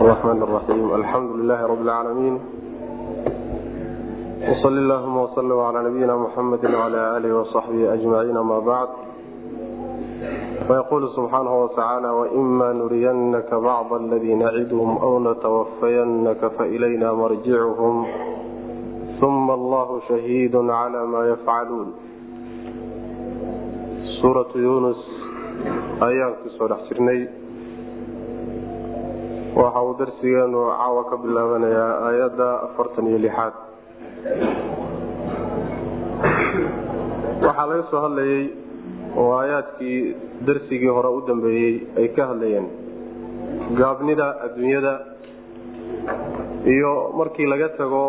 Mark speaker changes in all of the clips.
Speaker 1: الرحمن الرحيم الحمد لله رب العالمين وصل اللهم وسلم على نبينا محمد وعلى آله وصحبه أجمعين ما بعد ويقول سبحانه وتعالى وإما نرينك بعض الذي نعدهم أو نتوفينك فإلينا مرجعهم ثم الله شهيد على ما يفعلون سورة يونس ayaan kusoo dhex jirnay waxa uu darsigeenu caawa ka bilaabanayaa aayadda afartan iyo lixaad. Waxaa laga soo hadlayey oo aayaadkii darsigii hore u dambeeyey ay ka hadlayeen gaabnida adduunyada iyo markii laga tago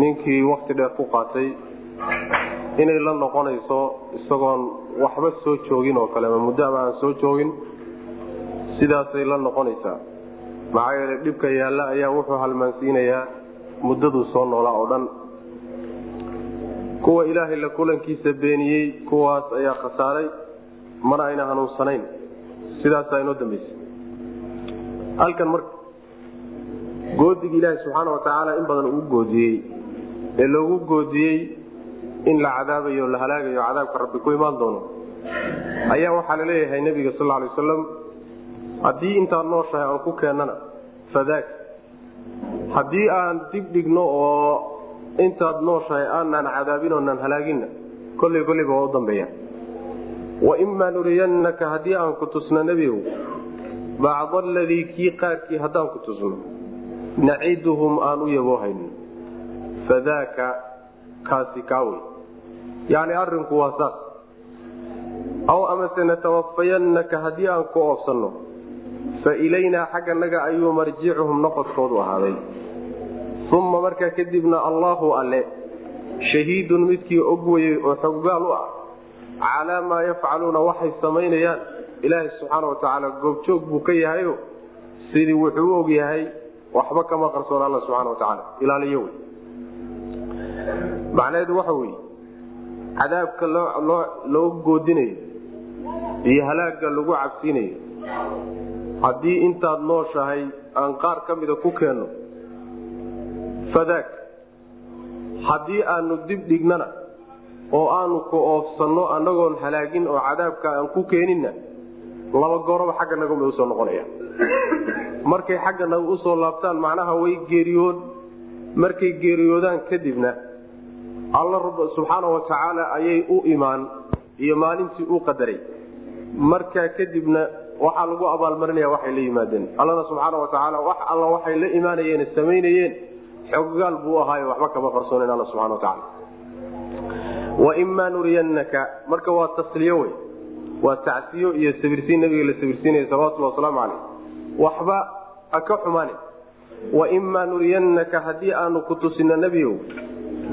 Speaker 1: ninkii wakti dheer ku qaatay inay la noqonayso isagoon waxba soo joogin oo kale ama muddo ama aan soo joogin sidaasay la noqonaysaa maxaa yeele dhibka yaalla ayaa wuxuu halmaansiinayaa muddaduu soo noolaa oo dhan. Kuwa ilaahay la kulankiisa beeniyey kuwaas ayaa khasaaray mana ayna hanuunsanayn. Sidaasaa inoo dambaysay. Halkan marka goodigii ilaahay subxaana watacaala in badan uu goodiyey ee loogu goodiyey in la cadaabayo la halaagayo cadaabka rabbi ku imaan doono ayaa waxaa la leeyahay nebiga sal alay wasalam haddii intaad nooshahay aan ku keennana fadaak. Haddii aan dib dhigno oo intaad nooshahay aanaan cadaabin oonaan halaaginna kolley kolleyba waa u dambeeya. Waimaa nuriyannaka haddii aan ku tusno nebigow bacda aladii kii qaarkii haddaan ku tusno naciduhum aan u yaboohayno fadaaka kaasi kaawey yacni arrinku waa saas. Aw amase natawafayannaka haddii aan ku oobsanno fa ilaynaa xagganaga ayuu marjicuhum noqodkoodu ahaaday. Uma markaa kadibna allaahu alle shahiidun midkii og weyey oo xoggaal u ah calaa maa yafcaluuna waxay samaynayaan ilaahay subxaana wa tacaala goobjoog buu ka yahayo sidii wuxuu u og yahay waxba kama qarsoon alla subxana wa tacaala ilaaliyo wey. Macnaheedu waxa weeye cadaabka loo goodinayo iyo halaagga lagu cabsiinayo haddii intaad nooshahay aan qaar ka mida ku keenno fadaak haddii aanu dib dhignana oo aanu ku oofsanno annagoon halaagin oo cadaabka aan ku keeninna laba gooroba xagga naguma u soo noqonaya. Markay xagga naga u soo laabtaan macnaha way geeriyood. Markay geeriyoodaan kadibna alla rab subxaana wa tacaala ayay u imaan iyo maalintii u qadaray. Markaa kadibna waxaa lagu abaalmarinaya waxay la yimaadeen. Allana subxaana wa tacaala wax alla waxay la imaanayeen samaynayeen xoggaal buu ahaayo waxba kama qarsoonen alla subxana wa tacaala waimaa nuriyannaka marka waa tasliyo wey. Waa tacsiyo iyo sabirsiin nabiga la sabirsiinaya salawatulli wasalaamu caleyh waxba haka xumaane. Waimaa nuriyannaka haddii aanu ku tusino nebigow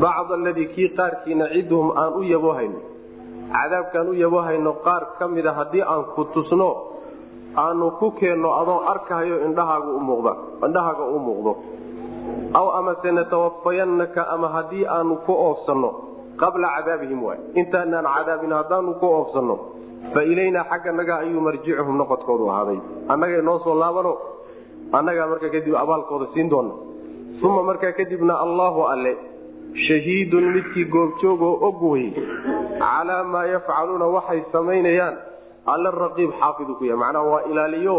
Speaker 1: bacd aladii kii qaarkii naciduhum aan u yaboohayno cadaabkaan u yaboohayno qaar ka mida haddii aan ku tusno aanu ku keenno adoo arkahayo indhahaaga u muuqdo. Aw amase natawafayannaka ama haddii aanu ku oofsanno qabla cadaabihim waay. Intaanaan cadaabin haddaanu ku oofsanno fa ilaynaa xagganaga ayuu marjicuhum noqodkoodu ahaaday. Annagay noo soo laabano annagaa markaa kadib abaalkooda siin doona uma markaa kadibna allaahu alle shahiidun midkii goobjoogoo og wey calaa maa yafcaluuna waxay samaynayaan alle raqiib xaafidu ku yahay. Macnaha waa ilaaliyo.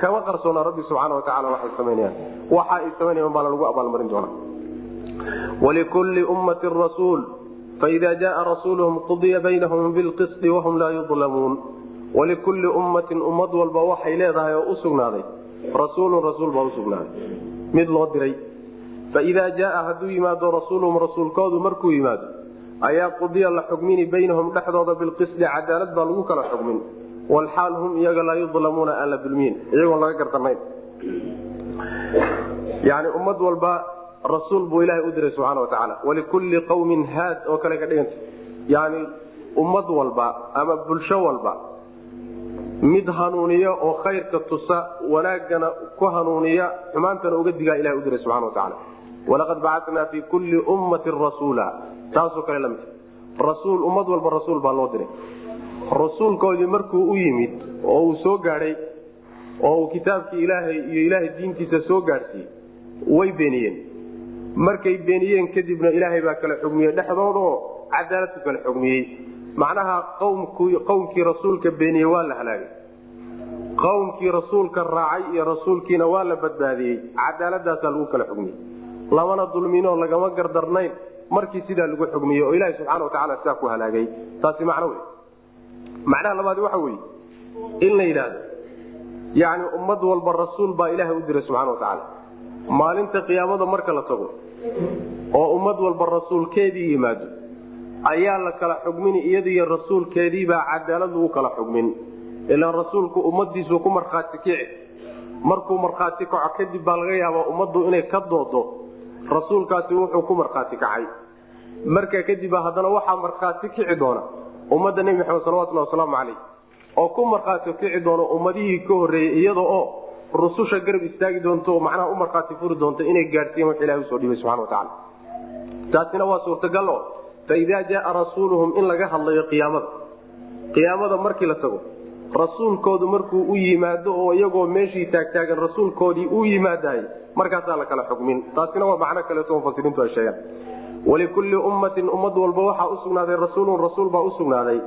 Speaker 1: Kama qarsoona rabbi subxaana wa tacala waxay samaynayaan waxa ay samaynayan baana lagu abaalmarin doonaa. Walikulli ummatin rasuul faida jaaa rasuuluhum qudiya baynahum bilqisdi wahum laa yudlamuun walikulli ummatin ummad walba waxay leedahay oo u sugnaaday. Rasuulun rasuul baa usugnaaday mid loo diray. Faidaa jaaa hadduu yimaado rasuuluhum rasuulkoodu markuu yimaado ayaa qudiya la xugmini baynahum dhexdooda bilqisdi cadaalad baa lagu kala xugmin walxaal hum iyaga laa yudlamuuna aan la dulmiin iyagoon laga gartanayn yani ummad walba rasuul buu ilahay u diray subxana watacaala walikulli qawmin haad oo kale ka dhiganta yani ummad walba ama bulsho walba mid hanuuniya oo khayrka tusa wanaagana ku hanuuniya xumaantana uga digaa ilahay u diray subxana watacaala walaqad bacatnaa fi kulli ummatin rasuula taasoo kale la mid rasuul ummad walba rasuul baa loo diray rasuulkoodii markuu u yimid oo uu soo gaadhay oo uu kitaabkii ilaahay iyo ilaahay diintiisa soo gaadhsiiyey way beeniyeen. Markay beeniyeen kadibna ilaahay baa kala xugmiyey. Dhexdooda oo kala xugmiyey. Macnaha qowmkii rasuulka beeniyey waa la halaagay. Qowmkii rasuulka raacay iyo rasuulkiina waa la badbaadiyey. Cadaaladaasaa lagu kala xugmiyey. Lamana dulminoo lagama gardarnayn. Markii sidaa lagu xugmiyey oo ilaha subxana watacaala sidaa ku halaagay. Taasi macno wey macnaha labaad waxa weye in la yidhaahdo yani ummad walba rasuul baa ilaahay u diray subxana watacaala maalinta qiyaamada marka la tago oo ummad walba rasuulkeedii yimaado ayaa la kala xugmini iyadiiyo rasuulkeediibaa cadaalad lagu kala xugmin. Ilaan rasuulku ummadiisu ku markhaati kici markuu markhaati kaco kadib baa laga yaabaa ummaddu inay ka doodo rasuulkaasi wuxuu ku markhaati kacay. Markaa kadib haddana waxaa markhaati kici doona ummadda nebi maxamed salawatulhi wasalaamu caleyh oo ku markhaati kici doona ummadihii ka horreeyey iyada oo rususha garab istaagi doonto oo macnaha u markhaati furi doonto inay gaadhsiiyan wax ilahi u soo dhibay subxana watacaala taasina waa suurtagal oo fa idaa jaaa rasuuluhum in laga hadlayo qiyaamada qiyaamada markii la tago rasuulkoodu markuu u yimaado oo iyagoo meeshii taagtaagan rasuulkoodii u yimaadahay markaasaa la kala xukmin taasina waa macno kaleeto mufasiriintu ay sheegaan walikulli ummatin ummad walba waxaa usugnaaday rasuulun rasuul baa usugnaaday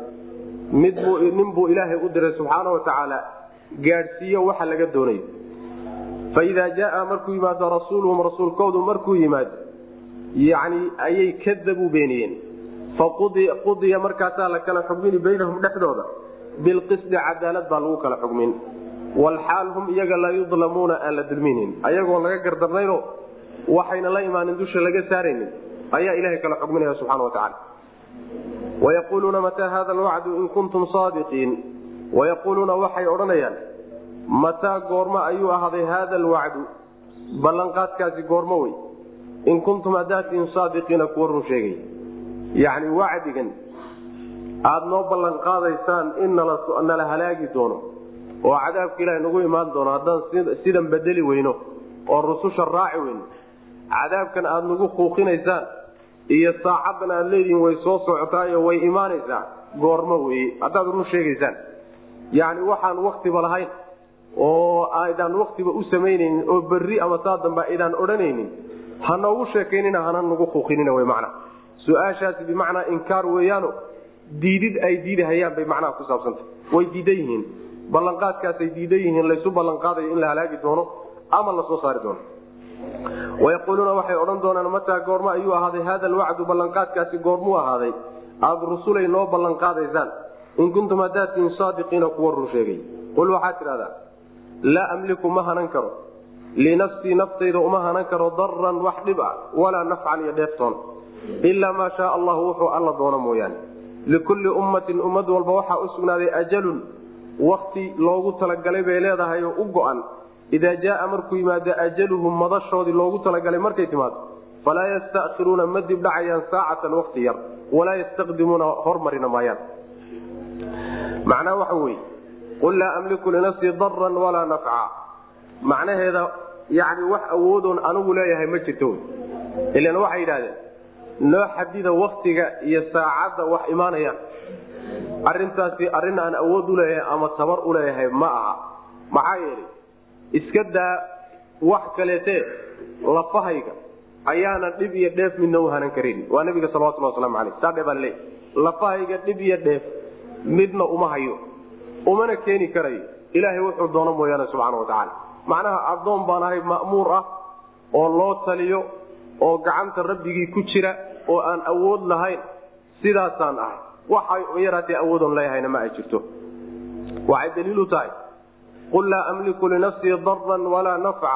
Speaker 1: midbuu nin buu ilaahay u diray subxaana wa tacaala gaadhsiiyo waxa laga doonayo fa idaa jaaa markuu yimaado rasuuluhum rasuulkoodu markuu yimaado yani ayay kadabuu beeniyeen faqudiya markaasaa la kala xugmini baynahum dhexdooda bilqisdi cadaalad baa lagu kala xugmin walxaal hum iyaga laa yudlamuuna aan la dulminin ayagoon laga gardarnayno waxayna la imaanin dusha laga saaraynin ayaa ilahay kala xugminaya subxana watacaala wayaquuluuna mataa hada alwacdu in kuntum saadiqiin. Wayaquuluuna waxay odhanayaan mataa goormo ayuu ahaaday haada alwacdu? Ballanqaadkaasi goormo wey. In kuntum hadaatiin saadiqiina kuwa run sheegay. Yacni wacdigan aada noo ballan qaadaysaan in nala halaagi doono oo cadaabka ilaha nagu imaan doono haddaan sidan bedeli weyno oo rususha raaci weyno cadaabkan aada nagu kuuqinaysaan iyo saacaddan aad leedihin way soo socotaayo way imaanaysaa. Goormo weye haddaad run sheegaysaan. Yacni waxaan waktiba lahayn oo aydaan waktiba u samaynaynin oo berri ama saa dambe aydaan odhanaynin ha noogu sheekaynina hana nagu kuuqinina w macna. Su'aashaasi bimacnaa inkaar weeyaano diidid ay diidahayaan bay macnaha ku saabsanta way diidan yihiin. Ballanqaadkaasay diidan yihiin laysu ballanqaadayo in la halaagi doono ama la soo saari doono wayaquuluuna waxay odhan doonaan mataa goormo ayuu ahaaday hada alwacdu ballanqaadkaasi goormuu ahaaday aada rusulay noo ballanqaadaysaan in kuntum hadaatiin saadiqiina kuwa run sheegay qul waxaad tidhahdaa laa amliku ma hanan karo linafsii naftayda uma hanan karo daran wax dhib ah walaa nafcan iyo dheeftoon ilaa maa shaa allahu wuxuu alla doono mooyaane likulli ummatin ummad walba waxaa u sugnaaday ajalun wakti loogu talagalay bay leedahay oo u go-an idaa jaaa markuu yimaado ajaluhum madashoodii loogu talagalay markay timaado falaa yastairuuna ma dib dhacayaan saacatan wakti yar walaa yastaqdimuuna hormarina maayaan macnaha waxa weye qul laa amliku linafsii daran walaa nafca macnaheeda yani wax awoodoon anigu leeyahay ma jirto ilan waxay yidhahdeen noo xadida waktiga iyo saacadda wax imaanayaan arintaasi arrin aan awood uleeyahay ama tabar uleeyahay ma aha maxaa yeelay iska daa wax kaleetee lafahayga ayaana dhib iyo dheef midna u hanan karin. Waa nabiga salawatulhi waslamu aleyh saadhe baa laleeyahy lafahayga dhib iyo dheef midna uma hayo umana keeni karayo ilaahay wuxuu doono mooyaane subxaana watacaala macnaha addoon baan ahay ma'muur ah oo loo taliyo oo gacanta rabbigii ku jira oo aan awood lahayn sidaasaan ahay. Waxay yaraatee awoodoon leeyahayna ma ay jirto. Waxay daliilu tahay qul laa amliku linafsii daran walaa nafca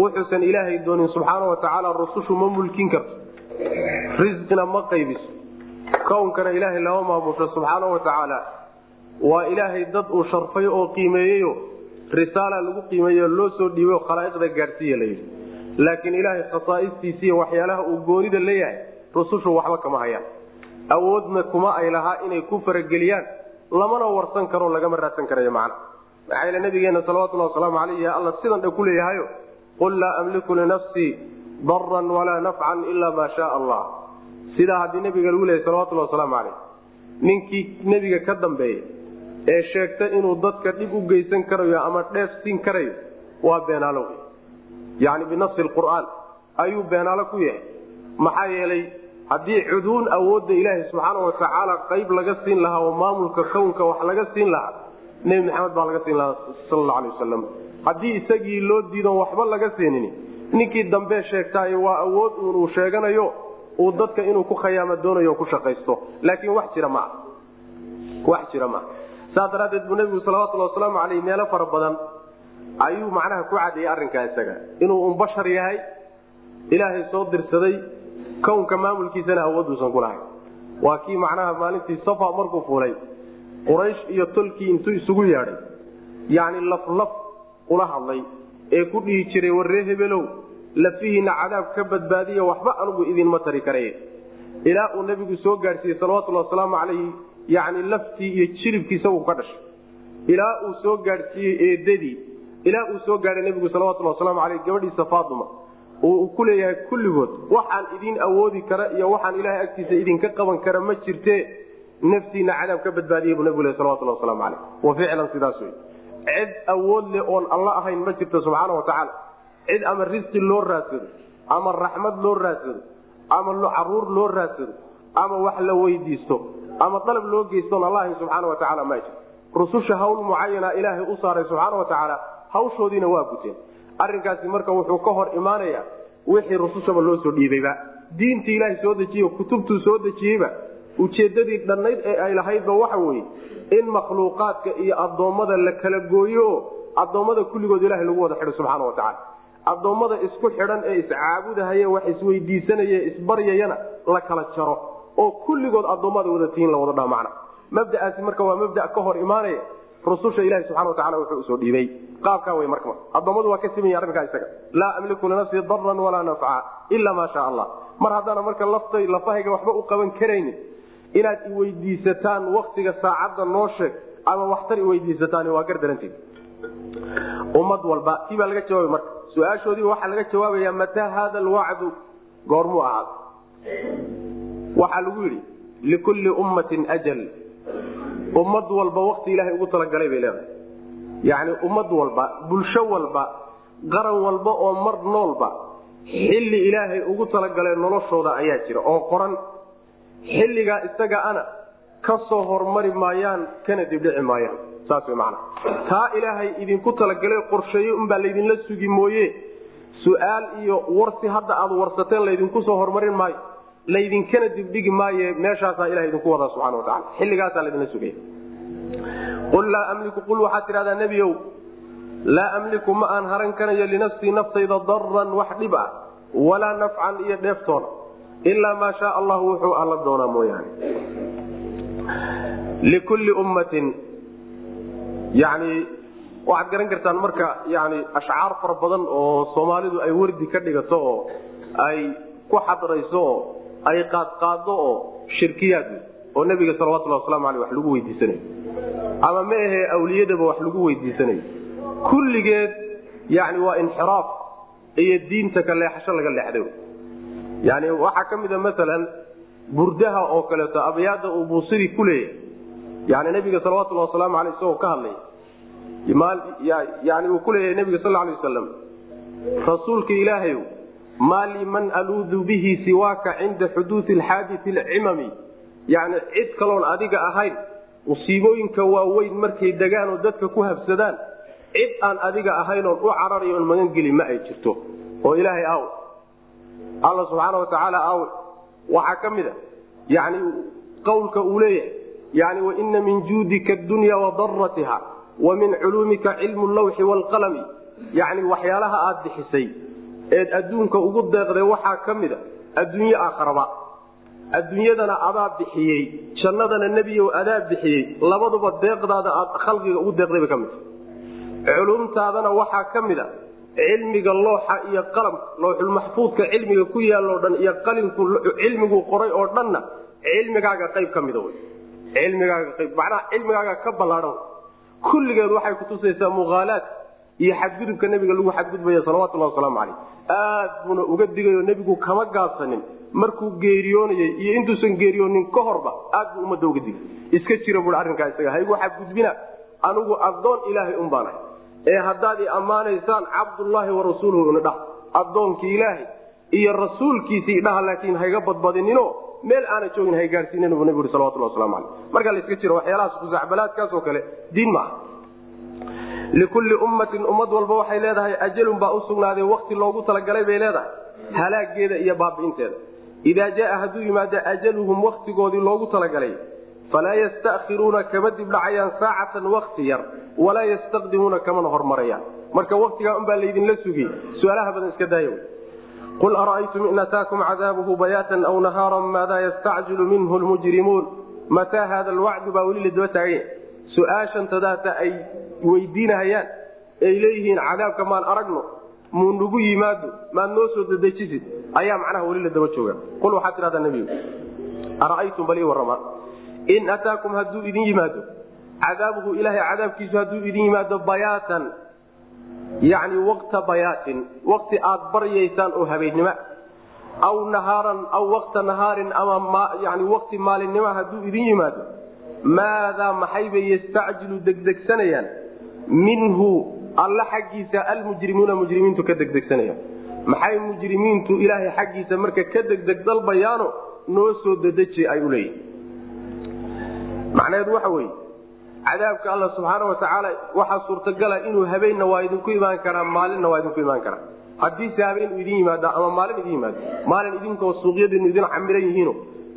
Speaker 1: wuxuusan ilaahay doonin subxaana watacaala rusushu ma mulkin karto risqina ma qaybiso kownkana ilaahay lama maamusho subxaana watacaala waa ilaahay dad uu sharfay oo qiimeeyeyo risaala lagu qiimeeyo loo soo dhiibayo khalaa'iqda gaadhsiiya layidhi laakiin ilaahay khasaa'istiisiiy waxyaalaha uu goonida leeyahay rusushu waxba kama hayaan awoodna kuma ay lahaa inay ku farageliyaan lamana warsan karo lagama raadsan karayo macna maxaa yl nabigeena salawatulhi wasalaamu aleyh alla sidan dha ku leeyahayo qul laa amliku linafsii daran walaa nafcan ila maa shaa allah. Sidaa haddii nabiga lagu leeyahy salawatulhi wasalaamu caleyh ninkii nebiga ka dambeeya ee sheegta inuu dadka dhib u geysan karayo ama dheef siin karayo waa beenaalo yani binafsi lqur'aan ayuu beenaalo ku yahay. Maxaa yeelay haddii cuduun awoodda ilaahay subxaana watacaala qayb laga siin lahaa oo maamulka kownka wax laga siin lahaa nebi maxamed baa laga siin lahaa sal alla alay wasalam haddii isagii loo diidon waxba laga siinin ninkii dambe sheegtaay waa awood uunuu sheeganayo uu dadka inuu ku khayaama doonayo ku shaqaysto. Laakiin wax jira maa wax jira maa saas daraaddeed buu nebigu salawatulli wasalaamu caleyh meelo fara badan ayuu macnaha ku cadeeyey arrinkaa isaga. Inuu un bashar yahay ilaahay soo dirsaday kownka maamulkiisana awooduusan ku lahayn. Waa kii macnaha maalintii safa markuu fuulay quraysh iyo tolkii intuu isugu yeedhay yacni laflaf ula hadlay ee ku dhihi jiray warree hebelow lafihiina cadaab ka badbaadiya waxba anugu idinma tari karaye ilaa uu nebigu soo gaadhsiiyey salawatullhi wasalaamu calayhi yacni laftii iyo jilibkiisa uu ka dhashay. Ilaa uu soo gaadhsiiyey eedadii ilaa uu soo gaadhay nebigu salawatulli wasalaamu caleyh gabadhiisa faatuma uu ku leeyahay kulligood waxaan idin awoodi kara iyo waxaan ilaahay agtiisa idinka qaban kara ma jirte naftiina cadaab ka badbaadiyay buu nebigu le salawatulli wasalaamu caleyh wa ficlan sidaas wey cid awood leh oon alla ahayn ma jirto subxaana wa tacaala. Cid ama risqi loo raadsado ama raxmad loo raadsado ama carruur loo raadsado ama wax la weydiisto ama dalab loo geystoon alla ahayn subxaana wa tacaala ma jir rususha hawl mucayana ilaahay u saaray subxaana wa tacaala hawshoodiina waa guteen. Arrinkaasi marka wuxuu ka hor imaanayaa wixii rusushaba loo soo dhiibayba. Diintii ilaahay soo dejiye kutubtuu soo dejiyeyba ujeedadii dhannayd ee ay lahaydba waxa weeye in makhluuqaadka iyo addoommada la kala gooyo addoommada kulligood ilahay lagu wada xidho subxaana wa tacala addoommada isku xidhan ee iscaabudahaye wax isweydiisanaye isbaryayana la kala jaro oo kulligood addoommada wada tihiin la wada dhaa macna mabda'aasi marka waa mabda ka hor imaanaya rususha ilahi subxana watacala wuxuu u soo dhiibay. Qaabkaa wey marka addoommadu waa ka simaya arrinkaa isaga. Laa amliku linafsii daran walaa nafca ila maa sha allah. Mar haddaana marka laftay lafahayga waxba u qaban karaynin inaad iweydiisataan waktiga saacadda noo sheeg ama waxtar iweydiisataan waa gardaranteed ummad walba tii baa laga jawaabay marka. Su'aashoodiiba waxaa laga jawaabaya mataa haada alwacdu? Goormuu ahaada waxaa lagu yidhi likulli ummatin ajal. Ummad walba wakti ilaahay ugu talagalay bay leedahay. Yacni ummad walba bulsho walba qaran walba oo mar noolba xilli ilaahay ugu talagalay noloshooda ayaa jira oo qoran xilligaa isaga ana ka soo hormari maayaan kana dibdhici maayaan. Saas way macana taa ilaahay idinku talagalay qorsheeye unbaa laydinla sugi mooye. Su'aal iyo warsi hadda aad warsateen laydinku soo hormarin maayo. Laydinkana dibdhigi maaye meeshaasaa ilaha idinku wadaa subxana watacala xilligaasaa laydinla sugaya qul laa amliku qul waxaad tidhahdaa nebiyow laa amliku ma aan haran karayo linafsii naftayda daran wax dhib ah walaa nafcan iyo dheeftoona ilaa maa shaa allahu wuxuu alla doonaa mooyaane. Likulli ummatin yani waxaad garan kartaan marka yani ashcaar fara badan oo soomaalidu ay wardi ka dhigato oo ay ku xadrayso oo ay qaadqaado oo shirkiyaad oo nebiga salawatulhi waslamu aleyh wax lagu weydiisanayo ama ma ahee awliyadaba wax lagu weydiisanayo kulligeed yani waa inxiraaf iyo diinta ka leexasho laga leexday yani waxaa ka mida maalan burdaha oo kaleeto abyaada uu buusiri ku leeyahay. Yani nebiga salawatulhi wasalaamu aleyh isagoo ka hadlay. Yani uu ku leeyahay nebiga sal lay wasalam rasuulka ilaahayow maa lii man aluudu bihi siwaaka cinda xuduudi alxaadii alcimami. Yani cid kaloon adiga ahayn musiibooyinka waaweyn markay degaan oo dadka ku habsadaan cid aan adiga ahayn oon u cararayo oon magan geli ma ay jirto. Oo ilaahay aaw alla subxaana watacaala waxaa ka mid a. Yani qowlka uu leeyahay. Yani waina min juudika adunya wadaratiha wa culuumika cilmu lawxi waalqalami yani waxyaalaha aad bixisay eed adduunka ugu deeqday waxaa ka mida adduunye aakharaba adduunyadana adaa bixiyey jannadana nebiyow adaa bixiyey labaduba deeqdaada aad khalqiga ugu deeqdayba ka midta culumtaadana waxaa ka mid a cilmiga looxa iyo qalamka looxulmaxfuudka cilmiga ku yaalloo dhan iyo qalinku cilmiguu qoray oo dhanna cilmigaaga qayb ka mida cilmigaaga qayb macnaha cilmigaaga ka ballaadhan. Kulligeed waxay kutusaysaa muhaalaad iyo xadgudubka nebiga lagu xadgudbaya salawatullahi wasalaamu caleyh aad buuna uga digayo nebigu kama gaabsanin markuu geeriyoonayay iyo intuusan geeriyoonin ka horba aad buu ummadda uga digay iska jira bui arrinkaa isaga haygu xadgudbina anigu addoon ilaahay un baanahay ee haddaad i ammaanaysaan cabdullaahi wa rasuuluhu ina dhah addoonkii ilaahay iyo rasuulkiisii dhaha laakiin hayga badbadinino meel aana joogin hay gaadhsiinin buu nabigu ui salawatullah waslamu caleyh marka la iska jiro waxyaalahaas kusacbalaadkaasoo kale diin ma aha likulli ummatin ummad walba waxay leedahay ajalun baa u sugnaaday wakti loogu talagalay bay leedahay. Halaageeda iyo baabi'inteeda. Idaa jaaa hadduu yimaado ajaluhum waktigoodii loogu talagalay falaa yasta'khiruuna kama dibdhacayaan saacatan wakti yar walaa yastaqdimuuna kamana hormarayaan marka waktigaa unbaa laydinla sugiyey su'aalaha badan iska daaya qul ara'aytum in ataakum cadaabuhu bayaatan aw nahaaran maadaa yastacjilu minhu lmujrimuun mataa hada alwacdu baa weli la daba taaganya su'aashan tadaata ay weydiinahayaan ay leeyihiin cadaabka maan aragno muu nagu yimaado maad noo soo dedejisid ayaa macnaha weli la daba jooga qul waxaad tidhahdaa nebigu ara'aytum bal ii warrama in ataakum hadduu idin yimaado cadaabuhu ilaahay cadaabkiisu hadduu idin yimaado bayaatan yacni waqta bayaatin waqti aad baryaysaan oo habeennimo aw nahaaran aw waqta nahaarin ama yani waqti maalinimo hadduu idin yimaado maadaa maxay bay yastacjilu degdegsanayaan minhu alla xaggiisa almujrimuuna mujrimiintu ka degdegsanayaan maxay mujrimiintu ilaahay xaggiisa marka ka degdeg dalbayaano noo soo dedeji ay u leeyihiin macnaheedu waxa weeye cadaabka alla subxaana watacaala waxaa suurtagala inuu habeenna waa idinku imaan karaa maalinna waa idinku imaan karaa. Haddiise habeen u idin yimaado ama maalin idin yimaado maalin idinkoo suuqyadiinu idin camiran yihiino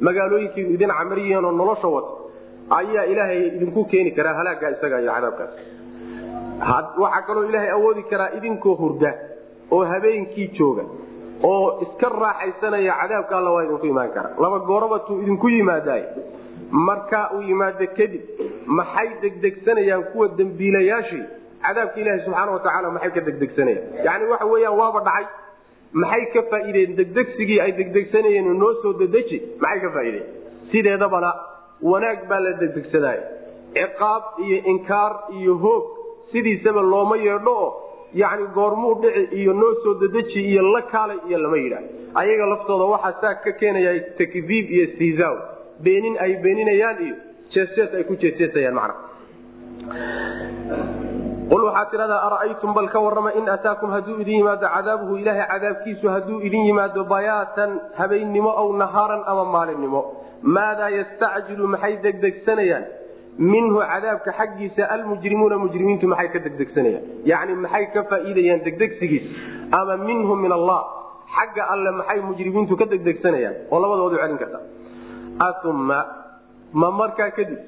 Speaker 1: magaalooyinkiinu idin camiran yihiinoo nolosha wata ayaa ilaahay idinku keeni karaa halaaga isaga iyo cadaabkaas. Waxaa kaloo ilaahay awoodi karaa idinkoo hurda oo habeenkii jooga oo iska raaxaysanaya cadaabka alla waa idinku imaan karaa. Laba goorobatuu idinku yimaadaay markaa uu yimaado kadib maxay degdegsanayaan kuwa dembiilayaashii? Cadaabka ilaahi subxaana watacaala maxay ka degdegsanayaan? Yani waxa weyaan waaba dhacay. Maxay ka faa'iideen? Degdegsigii ay degdegsanayeen noo soo dedeji maxay ka faa'iideen? Sideedabana wanaag baa la degdegsadaay ciqaab iyo inkaar iyo hoog sidiisaba looma yeedho oo yani goormuu dhici iyo noo soo dedeji iyo la kaalay iyo lama yidhaah ayaga laftooda waxaa saa ka keenaya takdiib iyo istihzaaw beenin ay beeninayaan iyo jeesjees ay ku jeesjeesayaan macna. Qul waxaad tidhahdaa ara'aytum bal ka warrama in ataakum hadduu idin yimaado cadaabuhu ilaahay cadaabkiisu hadduu idin yimaado bayaatan habeennimo aw nahaaran ama maalinimo. Maadaa yastacjilu maxay degdegsanayaan? Minhu cadaabka xaggiisa almujrimuuna mujrimiintu maxay ka degdegsanayaan? Yacni maxay ka faa'iidayaan degdegsigiis? Ama minhu min allah xagga alle maxay mujrimiintu ka degdegsanayaan? Oo labadoodu celin karta uma ma markaa kadib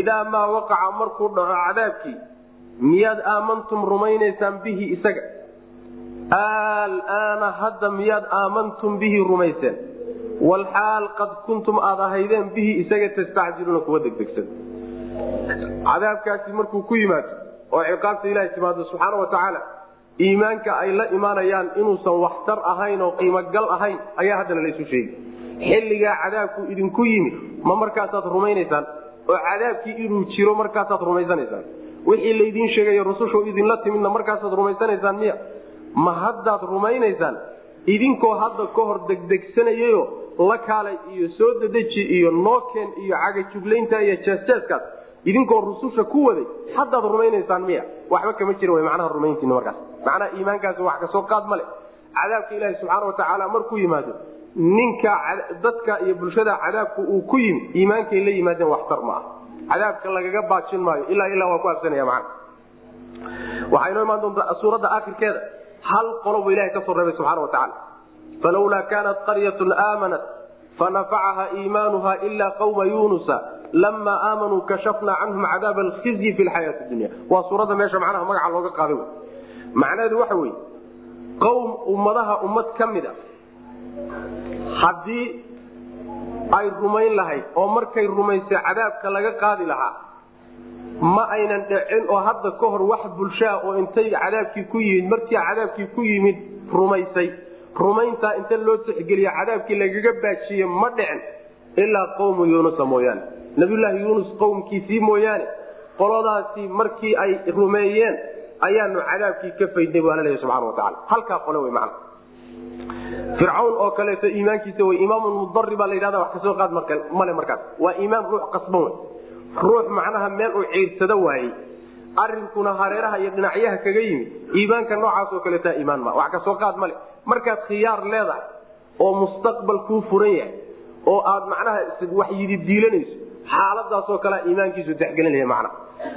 Speaker 1: idaa maa waqaca markuu dhaco cadaabkii miyaad aamantum rumaynaysaan bihi isaga? Alaana hadda miyaad aamantum bihi rumayseen. Walxaal qad kuntum aad ahaydeen bihi isaga tastacjiluuna kuwa degdegsan. Cadaabkaasi markuu ku yimaado oo ciqaabta ilahi timaado subxaana watacaala iimaanka ay la imaanayaan inuusan waxtar ahayn oo qiimogal ahayn ayaa haddana laysu sheegi xilligaa cadaabku idinku yimid ma markaasaad rumaynaysaan? oo cadaabkii inuu jiro markaasaad rumaysanaysaan wixii laydiin sheegayo rusushu idinla timidna markaasaad rumaysanaysaan miya? Ma haddaad rumaynaysaan idinkoo hadda ka hor degdegsanayayo la kaalay iyo soo dedeji iyo nookeen iyo cagajuglaynta iyo jeesjeeskaas idinkoo rususha ku waday haddaad rumaynaysaan miya? Waxba kama jira w macnaha rumayntiina markaas. Macnaha iimaankaasi wax ka soo qaad ma leh. Cadaabka ilaahi subxaana watacaala markuu yimaado ninka dadka iyo bulshada cadaabku uu ku yimi iimaankay la yimaadeen waxtar ma ah cadaabka lagaga baajin maayo ilaa ilaa waa ku absanaya man waxaa inoo imaan doontaa suuradda akhirkeeda hal qolo buu ilahay ka soo reebay subxana watacaala falawlaa kaanat qaryatun aamanat fanafacaha iimaanuha ila qawma yunusa lama aamanuu kashafna canhum cadaaba alkhizyi fi lxayaati dunya. Waa suuradda meesha macnaha magaca looga qaaday macnaheedu waxa weye qowm ummadaha ummad ka mid a haddii ay rumayn lahayd oo markay rumaysay cadaabka laga qaadi lahaa ma aynan dhicin oo hadda ka hor wax bulshaa oo intay cadaabkii ku yimid markii cadaabkii ku yimid rumaysay rumayntaa inta loo tixgeliya cadaabkii lagaga baajiye ma dhicin ilaa qawmu yunusa mooyaane. Nabiyulaahi yuunus qowmkiisii mooyaane qoladaasi markii ay rumeeyeen ayaanu cadaabkii ka faydnay bu alla leeya subxana wataala halkaa qole wey macna fircawn oo kaleeto iimaankiisa way imaamun mudari baa la yidhahda wax ka soo qaad male markaas. Waa iimaan ruux qasban wey ruux macnaha meel uu ciidsado waayey. Arinkuna hareeraha iyo dhinacyaha kaga yimid. Iimaanka noocaas oo kaleeta iimaan ma. Wax ka soo qaad male markaad khiyaar leedahay oo mustaqbal kuu furan yahay oo aad macnaha wax yididiilanayso xaaladaasoo kalea iimaankiisu dexgelinaya macna.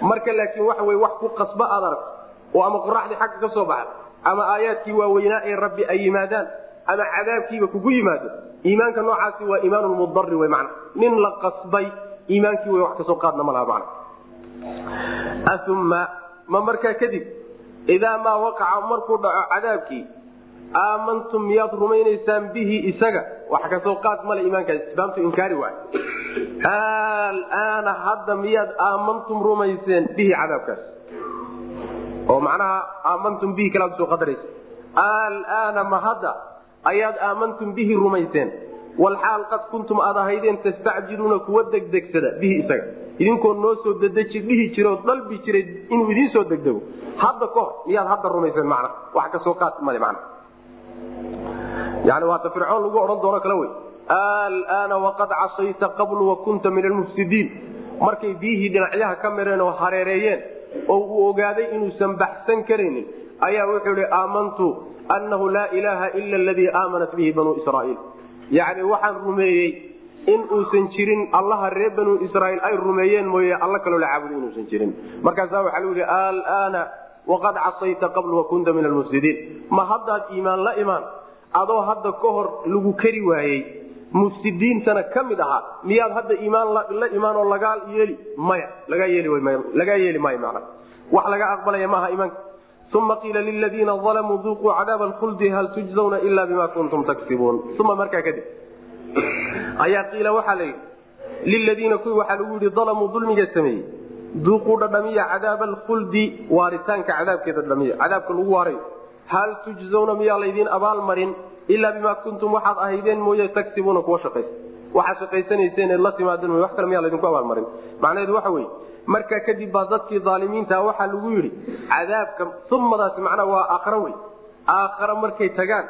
Speaker 1: Marka laakiin waxa wey wax ku qasba aad aragto oo ama qoraxdii xagga ka soo baxda ama aayaadkii waaweynaa ee rabbi ay yimaadaan ama cadaabkiiba kugu yimaado iimaanka noocaasi waa iimaan mudari w man nin la qasbay iimaankii w wax ka soo qaadna ma man uma ma markaa kadib idaa maa waqaca markuu dhaco cadaabkii aamantum miyaad rumaynaysaan bihi isaga? Wax ka soo qaad male iimaankaas isbaamtu inkaari waay. Alaana hadda miyaad aamantum rumayseen bihi cadaabkaas oo macnaha aamantum bihi kalaad soo qadaraysa alaana ma hadda ayaad aamantum bihi rumayseen walxaal qad kuntum aad ahaydeen tastacjiluuna kuwa degdegsada bihi isaga. Idinkoo noo soo dedeji dhihi jira oo dalbi jiray inuu idiin soo degdego. Hadda ka hor miyaad hadda rumayseen macna. Wax ka soo qaad male macna. Yani waata fircoon lagu odhan doono kale wey. Alaana waqad casayta qablu wa kunta min almufsidiin. Markay biyihii dhinacyaha ka mireen oo hareereeyeen oo uu ogaaday inuusan baxsan karaynin. Ayaa wuxuu ihi aamantu annahu laa ilaaha ila aladii aamanat bihi banuu israaiil. Yacni waxaan rumeeyey in uusan jirin allaha reer banuu israaiil ay rumeeyeen mooye alla kaloo la caabudo inuusan jirin. Markaasaa waxaa lagu yihi alaana waqad casayta qablu wa kunta min almufsidiin. Ma haddaad iimaan la imaan adoo hadda ka hor lagu kari waayey mufsidiintana ka mid ahaa miyaad hadda iimaan la imaan oo lagaa yeeli maya lagaa yeeli maayo mana wax laga aqbalaya maaha iimaanka. Uma qiila liladiina alamuu duuquu cadaaba alkhuldi hal tujzawna ila bima kuntum taksibuun uma markaa kadib. Ayaa qiila waxaa la yidhi liladiina kuwii waxaa lagu yidhi dalamuu dulmiga sameeyey. Duuquu dhadhamiya cadaaba alkhuldi waaritaanka cadaabkeeda dhadhamiya cadaabka lagu waarayo hal tujzawna miyaa laydiin abaalmarin ilaa bimaa kuntum waxaad ahaydeen mooye tagsibuuna kuwa shaqaysa waxaad shaqaysanayseen la timaadeen wax kale miyaa laydinku abaalmarin macnaheedu waxa weye markaa kadib baa dadkii aalimiinta waxaa lagu yidhi cadaabka umadaasi macnaa waa aakhara wey aakhara markay tagaan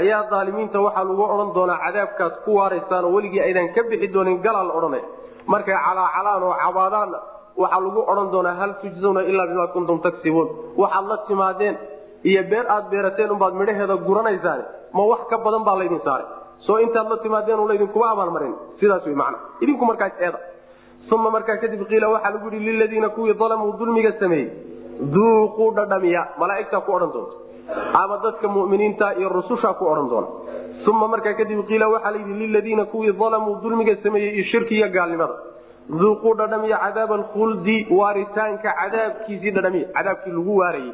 Speaker 1: ayaa aalimiinta waxaa lagu odhan doonaa cadaabkaad ku waaraysaan oo weligii aydan ka bixi doonin galaa la odhanaya markay calaacalaan oo cabaadaanna waxaa lagu odhan doonaa hal tujzawna ilaa bimaa kuntum tagsibuun waxaad la timaadeen iyo beer aad beerateen umbaad midhaheeda guranaysaan ma wax ka badan baa laydin saaray. Soo intaad la timaadeen laydinkuma abaalmarin sidaas w man idinku markaas eeda. Uma markaa kadib qiila waxaa lagu yihi liladiina kuwii dalamuu dulmiga sameeyey duuquu dhadhamiya malaaigtaa ku odhan doonta ama dadka muminiinta iyo rusushaa ku odhan doona uma markaa kadib qiila waxaa layidhi liladiina kuwii dalamuu dulmiga sameeyey iyo shirkiiyo gaalnimada. Duuquu dhadhamiya cadaaba alkhuldi waaritaanka cadaabkiisii dhadhamiya cadaabkii lagu waarayey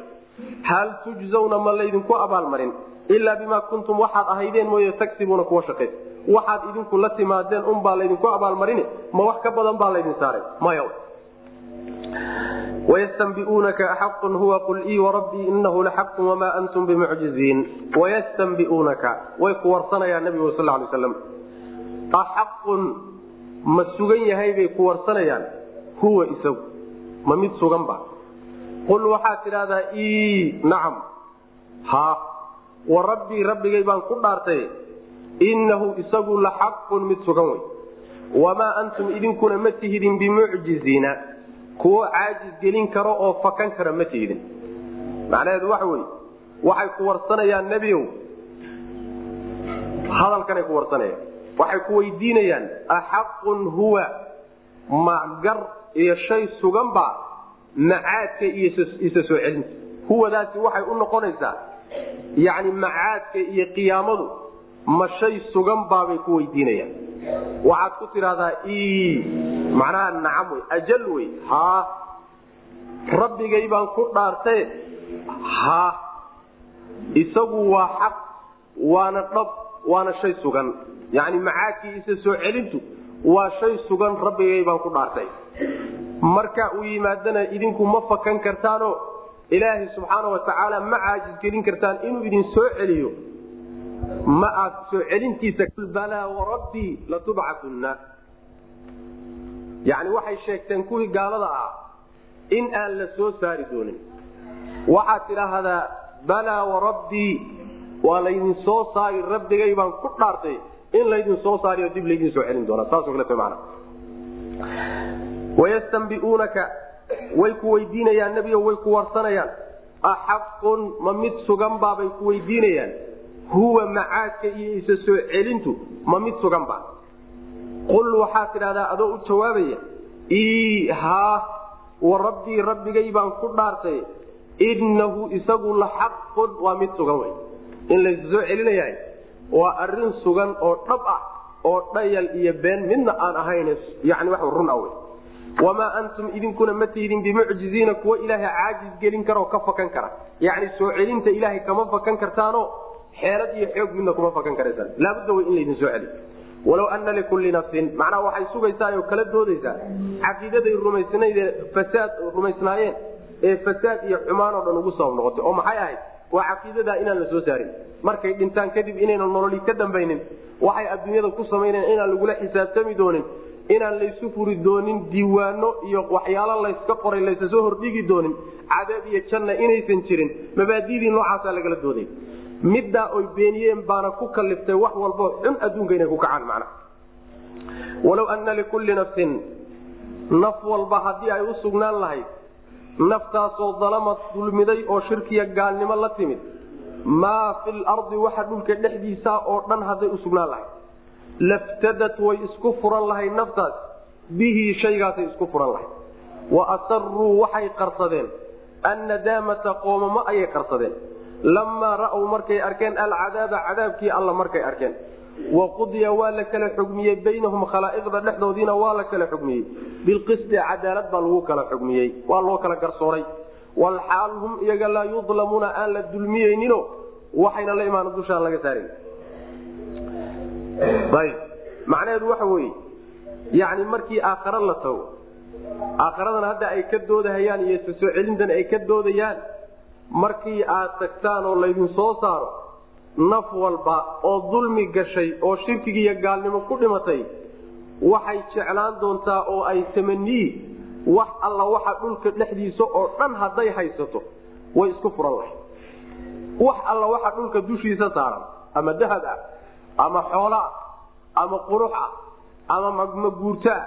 Speaker 1: hal tujzawna ma laydinku abaalmarin ilaa bimaa kuntum waxaad ahaydeen mooye tagsibuuna kuwa shaqaysa waxaad idinku la timaadeen unbaa laydinku abaalmarin ma wax ka badan baa laydin saaray maya wayastanbiuunaka axaqun huwa qul ii warabbii inahu laxaqun wamaa antum bimucjiziin wayastanbiuunaka way ku warsanayaan nabigu sal lay slam axaqun ma sugan yahay bay ku warsanayaan huwa isagu ma mid sugan ba qul waxaad tidhahdaa ii nacam. Ha. Wa rabbii rabbigay baan ku dhaartay innahu isagu la xaqun mid sugan wey. Wamaa antum idinkuna ma tihidin bimucjiziina. Kuwo caajis gelin karo oo fakan kara ma tihidin. Macnaheedu waxa wey waxay ku warsanayaan nebiow hadalkanay ku warsanayaan waxay ku weydiinayaan axaqun huwa ma gar iyo shay sugan baa macaadka iyo isa soo celinta huwadaasi waxay u noqonaysaa yani macaadka iyo qiyaamadu ma sugan baabay ku weydiinayaan. Waxaad ku tidhahdaa macnaha nacam wey ajal wey haa. Rabbigay baan ku dhaartee haa. Isagu waa xaq waana dhab waana shay sugan. Yani macaadkii isa soo celintu waa shay sugan rabbigay baan ku dhaartay marka uu yimaadana idinku ma fakan kartaanoo ilaahay subxaana watacaala ma caajis gelin kartaan inuu idin soo celiyo. Ma aad soo celintiisa balaa warabbii latubcatunna yani waxay sheegteen kuwii gaalada ah in aan la soo saari doonin. Waxaad tidhaahdaa balaa warabbii waa laydin soo saari rabbigay baan ku dhaartay in laydin soo saariyo dib laydin soo celin doona saasoo kaleeto macna wayastanbi'uunaka way ku weydiinayaan nebigo way ku warsanayaan. Axaqun ma mid sugan baabay ku weydiinayaan. Huwa macaadka iyo isa soo celintu ma mid sugan ba qul waxaad tidhahdaa adoo u jawaabaya ii haa wa rabbii rabbigay baan ku dhaartay. Innahu isagu la xaqun waa mid sugan wey in laysu soo celinayahay waa arrin sugan oo dhab ah oo dhayal iyo been midna aan ahayn yani wax run ah wey wamaa antum idinkuna ma tihdin bimucjiziina kuwa ilaahay caajis gelin kara oo ka fakan kara yacni soo celinta ilaahay kama fakan kartaanoo xeelad iyo xoog midna kuma fakan karaysaan laabudda way in laydin soo celiy walow ana likulli nafsin macnaha waxay sugaysaa oo kala doodaysaa caqiidaday rumaysnayd ee fasaad rumaysnaayeen ee fasaad iyo xumaan oo dhan ugu sabab noqotay oo maxay ahayd waa caqiidadaa inaan la soo saarin markay dhintaan kadib inaynan nololi ka dambaynin waxay adduunyada ku samaynaen inaan lagula xisaabtami doonin inaan laysu furi doonin diiwaano iyo waxyaalo layska qoray laysa soo hordhigi doonin cadaab iyo janna inaysan jirin mabaadidii noocaasaa lagala dooday middaa oy beeniyeen baana ku kaliftay wax walbo xun adduunka inay ku kacaan macnaha. Walow anna likulli nafsin naf walba haddii ay u sugnaan lahayd naftaasoo dalamad dulmiday oo shirkiya gaalnimo la timid maa fi lardi waxa dhulka dhexdiisa oo dhan hadday u sugnaan lahayd laftadat way isku furan lahayd naftaas bihi shaygaasay isku furan lahayd wa asaruu waxay qarsadeen annadaamata qoomamo ayay qarsadeen lamaa ra'w markay arkeen alcadaaba cadaabkii alla markay arkeen waqudiya waa la kala xugmiyey baynahum khalaa'iqda dhexdoodiina waa la kala xugmiyey bilqisti cadaalad baa lagu kala xugmiyey waa loo kala garsooray walxaal hum iyaga laa yudlamuuna aan la dulmiyeynino waxayna la imaan dushaan laga saaran macnaheedu waxa weye yani markii aakhare la tago aakharadana hadda ay ka doodahayaan iyo isa soo celintan ay ka doodayaan markii aad tagtaan oo laydin soo saaro naf walba oo dulmi gashay oo shirkigi iyo gaalnimo ku dhimatay waxay jeclaan doontaa oo ay tamaniyi wax alla waxa dhulka dhexdiisa oo dhan hadday haysato way isku furan lahay wax alla waxa dhulka dushiisa saaran ama dahab ah ama xoolaa ama qurux ah ama maguurtaa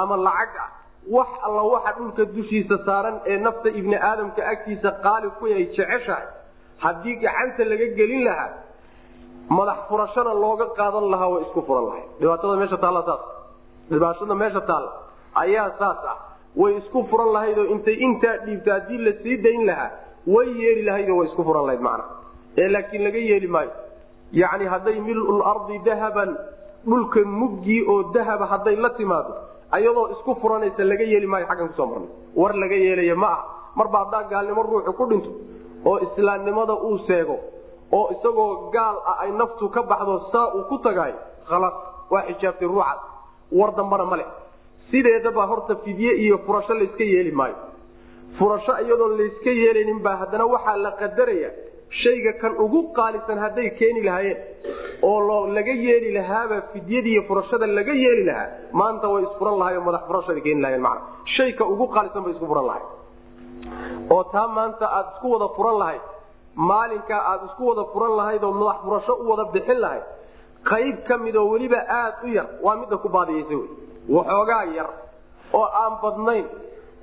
Speaker 1: ama lacag ah wax alla waxa dhulka dushiisa saaran ee nafta ibni aadamka agtiisa qaali ku ay jeceshahay haddii gacanta laga gelin lahaa madax furashana looga qaadan lahaa way isku furan lahay. Dhibaatada meesha taalla saas. Dhibaatada meesha taalla ayaa saas ah. Way isku furan lahaydoo intay intaa dhiibto haddii la sii dayn lahaa way yeeli lahaydoo way isku furan lahayd macna. Ee laakiin laga yeeli maayo yacni hadday milul ardi dahaban dhulka muggii oo dahaba hadday la timaado ayadoo isku furanaysa laga yeeli maayo xaggan ku soo marnay. War laga yeelaya ma ah marba haddaa gaalnimo ruuxu ku dhinto oo islaamnimada uu seego oo isagoo gaal ah ay naftu ka baxdo saa uu ku tagaayo khalaas waa xijaabtay ruuxaas war dambana male sideedaba horta fidye iyo furasho layska yeeli maayo. Furasho iyadoon layska yeelaynin baa haddana waxaa la qadaraya shayga kan ugu qaalisan hadday keeni lahaayeen oo laga yeeli lahaaba fidyadiiy furashada laga yeeli lahaa maanta way isfuran lahay oo madax furashada keeni lahayeen mana shayka ugu qaalisan bay isku furan lahay oo taa maanta aad isku wada furan lahayd maalinkaa aad isku wada furan lahayd oo madax furasho u wada bixin lahayd qayb ka mid oo weliba aad u yar waa midda ku baadiyeysa wey waxoogaa yar oo aan badnayn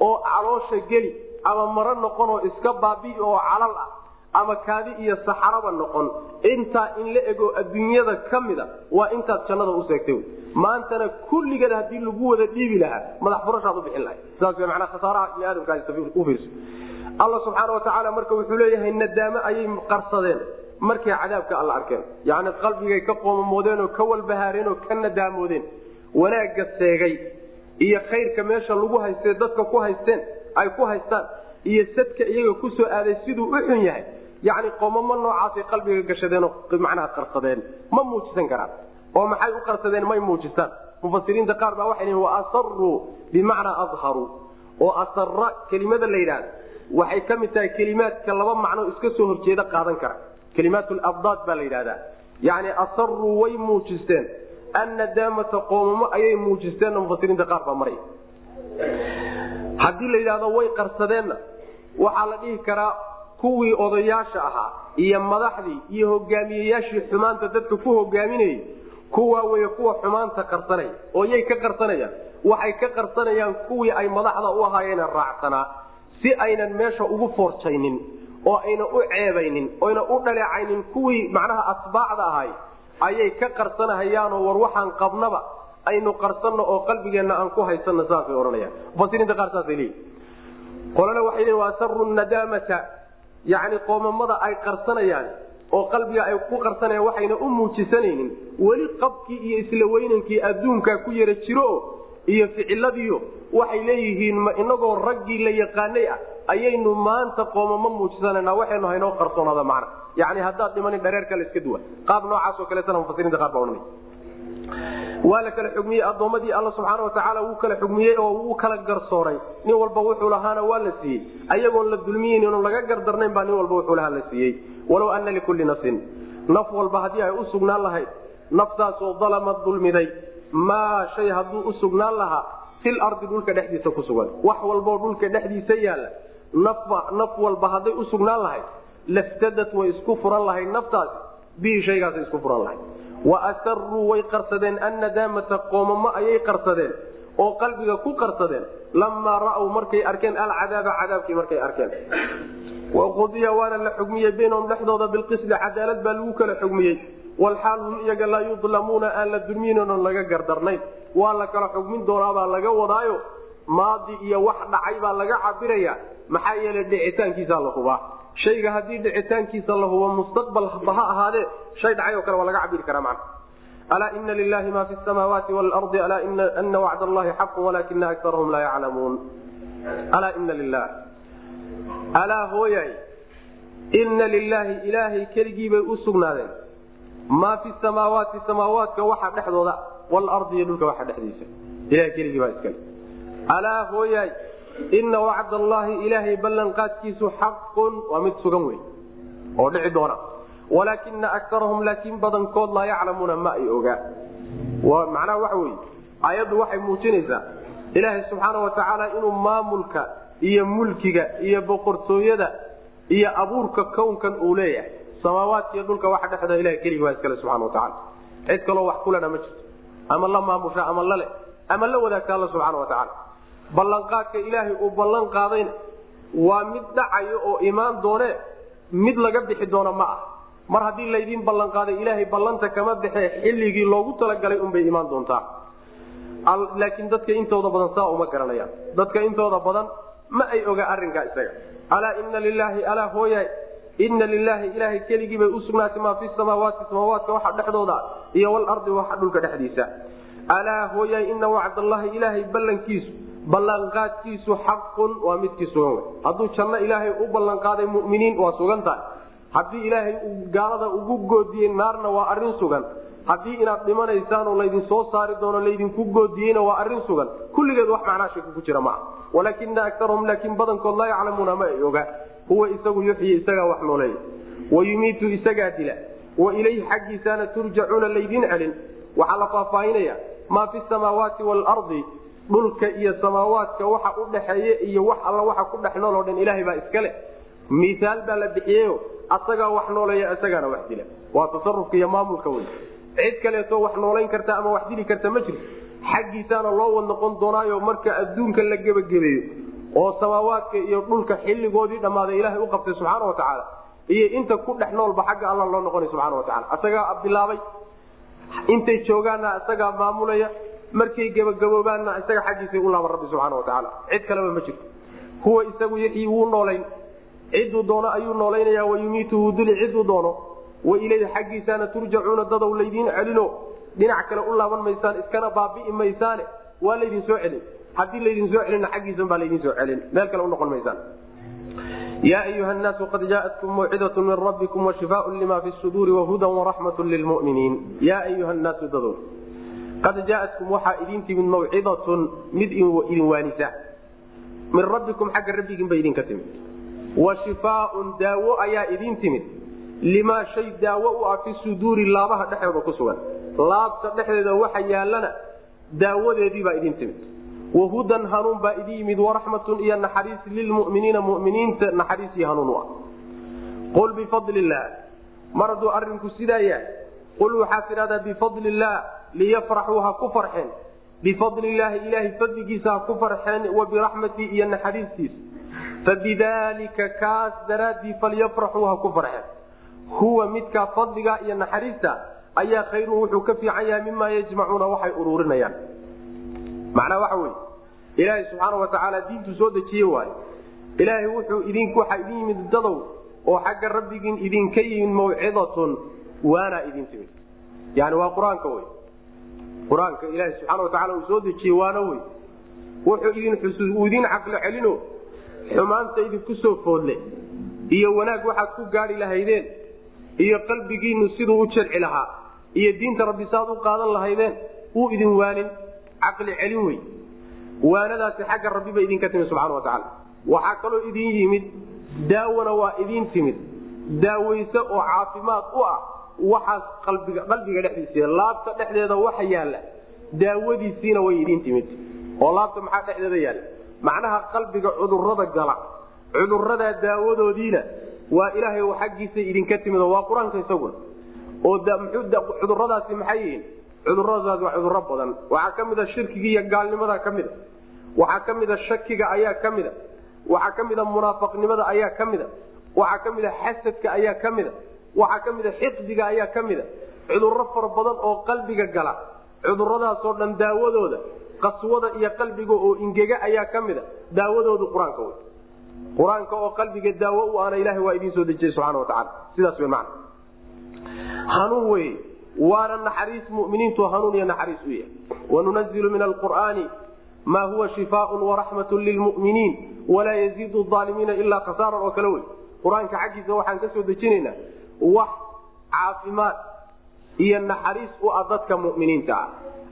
Speaker 1: oo caloosha geli ama maro noqon oo iska baabi'i oo calal ah ama kaadi iyo saxaraba noqon. Intaa in la ego adduunyada ka mida waa intaad jannada u seegtay. Maantana kulligeed haddii lagu wada dhiibi lahaa madax furashaad u bixin lahay saas manaa khasaaraha bini aadamka u fiirso. Alla subxaana watacaala marka wuxuu leeyahay nadaame ayay qarsadeen markay cadaabka alla arkeen. Yacni qalbigay ka qoomamoodeen oo ka walbahaareen oo ka nadaamoodeen. Wanaagga seegay iyo khayrka meesha lagu haystee dadka ku haysteen ay ku haystaan iyo sadka iyaga ku soo aaday siduu u xun yahay yacni qoomamo noocaasay qalbiga gashadeenoo macnaha qarsadeen. Ma muujisan karaan. Oo maxay u qarsadeen? May muujistaan. Mufasiriinta qaar baa waxay lihin wa asaruu bimacnaa adharuu oo asara kelimada la yidhaahdo waxay ka mid tahay kelimaadka laba macno iska soo horjeeda qaadan kara. Kelimaat labdaad baa la yidhahdaa yacni asaruu way muujisteen. Annadaamata qoomamo ayay muujisteenna mufasiriinta qaar baa maray. Haddii la yidhahdo way qarsadeenna waxaa la dhihi karaa kuwii odayaasha ahaa iyo madaxdii iyo hogaamiyeyaashii xumaanta dadka ku hogaaminayay kuwaa wey kuwa xumaanta qarsanaya oo yay ka qarsanayaan waxay ka qarsanayaan kuwii ay madaxda u ahaayeen raacsanaa si aynan meesha ugu foorjaynin oo ayna u ceebaynin oyna u dhaleecaynin kuwii macnaha asbaacda ahay ayay ka qarsanahayaanoo war waxaan qabnaba aynu qarsanno oo qalbigeenna aan ku haysanno saasay odhanayaan. Mufasiriinta qaar saasay leeyihiin qolana waxay leeyiin waa saru nadaamata yacni qoomamada ay qarsanayaan oo qalbiga ay ku qarsanayaan waxayna u muujisanaynin weli qabkii iyo isla weynankii adduunkaa ku yara jiro iyo ficiladiyo waxay leeyihiin ma inagoo raggii la yaqaanay ah ayaynu maanta qoomamo muujisananaa waxaynu haynoo qarsoonaada macna. yani haddaad dhimanin dhareerka la iska duwa qaab noocaasoo kaleetana mufasiriinta qaar baa odhanay waa la kala xugmiyey addoommadii alla subxaana watacaala wuu kala xugmiyey oo wuu kala garsooray. Nin walba wuxuu lahaana waa la siiyey. Ayagoon la dulmiyeyn inu laga gardarnayn baa nin walba wuxuu lahaa la siiyey. Walow ana likulli nafsin naf walba haddii ay u sugnaan lahayd naftaasoo dalamad dulmiday maa shay hadduu u sugnaan lahaa fil ardi dhulka dhexdiisa ku sugan. Wax walboo dhulka dhexdiisa yaalla naf walba hadday u sugnaan lahayd laftadat way isku furan lahayd naftaasi bihi shaygaasay isku furan lahayd wa asaruu way qarsadeen. Annadaamata qoomamo ayay qarsadeen. Oo qalbiga ku qarsadeen. Lamaa ra'w markay arkeen alcadaaba cadaabkii markay arkeen. Waqudiya waana la xugmiyey baynahum dhexdooda bilqisdi cadaalad baa lagu kala xugmiyey. Walxaal hum iyaga laa yudlamuuna aan la dulmiynin oon laga gardarnayn. Waa la kala xugmin doonaabaa laga wadaayo. Maadi iyo wax dhacay baa laga cabiraya maxaa yeelay dhicitaankiisaa la hubaa shayga haddii dhicitaankiisa la hubo mustaqbalba ha ahaadee shay dhacay oo kale waa laga cabiri karaa macna. Alaa ina lilahi ma fi samaawaati waalardi alaa ana wacd allahi xaqu walaakina akarahum laa yaclamuun. Alaa ina lilah alaa hooyay ina lilaahi ilaahay keligii bay u sugnaadeen. Maa fi samaawaati samaawaadka waxa dhexdooda waalardi iyo dhulka waxa dhexdiisa. Ilahay keligii baa iskale alaa hooyay ina wacd allaahi ilaahay ballanqaadkiisu xaqun waa mid sugan wey oo dhici doona. Walaakina akarahum laakiin badankood laa yaclamuuna ma ay ogaa macnaha waxa wey aayaddu waxay muujinaysaa ilaahay subxaana watacaala inuu maamulka iyo mulkiga iyo boqortooyada iyo abuurka kownkan uu leeyahay. Samaawaadka iyo dhulka waxa dhexda ilaha keligii baa iskale subxana watacaala cid kaloo wax kulena ma jirto. Ama la maamusha ama lale ama la wadaagta alla subxaana watacaala ballanqaadka ilaahay uu ballan qaadayna waa mid dhacayo oo imaan doone mid laga bixi doono ma ah. Mar haddii laydiin ballanqaaday ilaahay ballanta kama baxee xilligii loogu talagalay unbay imaan doontaa. Laakiin dadka intooda badan saa uma garanayaan. Dadka intooda badan ma ay oga arinkaa isaga. Alaa ina lilaahi alaa hooya ina lilaahi ilaahay keligii bay u sugnaatay maa fi samaawaati samaawaadka waxa dhexdooda iyo walardi waxa dhulka dhexdiisa. Alaa hooya ina wacdallahi ilaahay ballankiisu ballanqaadkiisu xaqun waa midkii sugan hadduu janno ilaahay u ballanqaaday muminiin waa sugan tahay. Haddii ilaahay gaalada ugu goodiyey naarna waa arrin sugan. Haddii inaad dhimanaysaanoo laydin soo saari doono laydinku goodiyeyna waa arrin sugan. Kulligeed wax macnaa shaki ku jira maaha. Walaakina akarahum laakiin badankood laa yaclamuuna ma ay oga huwa isagu yuxyi isagaa wax nooleeya. Wayumiitu isagaa dila. Wa ilayhi xaggiisaana turjacuuna laydin celin. Waxaa la faahfaahinaya maa fi samaawaati waalardi dhulka iyo samaawaadka waxa u dhaxeeye iyo wax alla waxa ku dhex nool oo dhan ilaahay baa iskale miaal baa la bixiyeyo asagaa wax nooleeya isagaana wax dila. Waa tasarufka iyo maamulka wey cid kaleeto wax noolayn karta ama wax dili karta ma jirto xaggiisaana loo wad noqon doonaayo marka adduunka la gebagabeeyo oo samaawaadka iyo dhulka xilligoodii dhammaaday ilaahay u qabtay subxaana wa tacaala. Iyo inta ku dhex noolba xagga alla loo noqonay subxana wa tacala asagaa bilaabay intay joogaanna isagaa maamulaya markay gebagaboobaanna isaga xaggiisay u laaban rabbi subxaana wa tacaala. Cid kaleba ma jirto. Huwa isagu yaxyi wuu noolayn. Ciduu doono ayuu noolaynaya wayumiituhu duli ciduu doono waileyhi xaggiisaana turjacuuna dadow laydiin celino. Dhinac kale u laaban maysaan iskana baabi'i maysaane waa laydin soo celin. Haddii laydin soo celina xaggiisan baa laydin soo celin. Meel kale unoqon maysaan. Ya ayuha naasu qad jaaatkum mawcidatu min rabbikum washifaaun lima fi suduuri wahudan waraxmatu lilmuminiin ya ayuha naasu dadow qad jaaatkum waxaa idin timid mawcidatun mid idin waanisa. Min rabbikum xagga rabbiginba idinka timid. Wa shifaaun daawo ayaa idin timid. Limaa shay daawo u ah fi suduuri laabaha dhexdooda ku sugan. Laabta dhexdeeda waxa yaallana daawadeediibaa idin timid. Wahudan hanuun baa idin yimid waraxmatun iyo naxariis lilmuminiina muminiinta naxariis iyo hanuun u ah. Qul bifadli illaah mar hadduu arrinku sidaa yahay qul waxaad tidhahdaa bifadli illaah liyafraxuu ha ku farxeen. Bifadli illaahi ilaahay fadligiisa ha ku farxeen wa biraxmatii iyo naxariistiisa fabidaalika kaas daraaddii falyafraxuu ha ku farxeen. Huwa midkaa fadliga iyo naxariista ayaa khayrun wuxuu ka fiican yahay mimaa yajmacuuna waxay uruurinayaan. Macnaha waxa wey ilaahay subxaana watacaala diintu soo dejiye waayo ilaahay wuxuu idin waxaa idin yimid dadow oo xagga rabbigiin idinka yimid mawcidatun waana idin timid. Yani waa qur'aanka wey qur'aanka ilaahay subxaana watacaala uu soo dejiyey waana wey wuxuu idin idin caqlo celino xumaanta idinku soo foodle iyo wanaag waxaad ku gaadhi lahaydeen iyo qalbigiinu siduu u jarci lahaa iyo diinta rabbi saaad u qaadan lahaydeen uu idin waanin caqli celin wey waanadaasi xagga rabbiba idinka timid subxana wa tacaala. Waxaa kaloo idin yimid daawona waa idin timid daawayse oo caafimaad u ah waxaas qalbiga dhexdiisa laabta dhexdeeda waxa yaalla daawadiisiina way idin timid. Oo laabta maxaa dhexdeeda yaalla? Macnaha qalbiga cudurrada gala cuduradaa daawadoodiina waa ilaahay xaggiisa idinka timid waa qur'aanka isaguna oo cuduradaasi maxay yihiin? Cuduradaasi waa cuduro badan. Waxaa ka mid a iyo gaalnimada ka mida waxaa ka mid shakiga ayaa ka mida waxaa ka mid munaafaqnimada ayaa ka mida waxaa ka mid xasadka ayaa ka mida waxaa ka mid a xiqdiga ayaa ka mida cuduro fara badan oo qalbiga gala. Cuduradaasoo dhan daawadooda qaswada iyo qalbiga oo ingega ayaa ka mida daawadoodu qur'aanka wey. Qur'aanka oo qalbiga daawo u aana ilaha waa idiin soo dejiyey subxana watacaala sidaas wey macana hanuun wey waana naxariis muminiintu hanuun iyo naxariis u yahay wanunazilu min alqur'aani maa huwa shifaaun waraxmatu lilmuminiin walaa yaziidu aalimiina ilaa khasaaran oo kale wey. Qur'aanka xaggiisa waxaan ka soo dejinaynaa wax caafimaad iyo naxariis u ah dadka muminiinta. Ah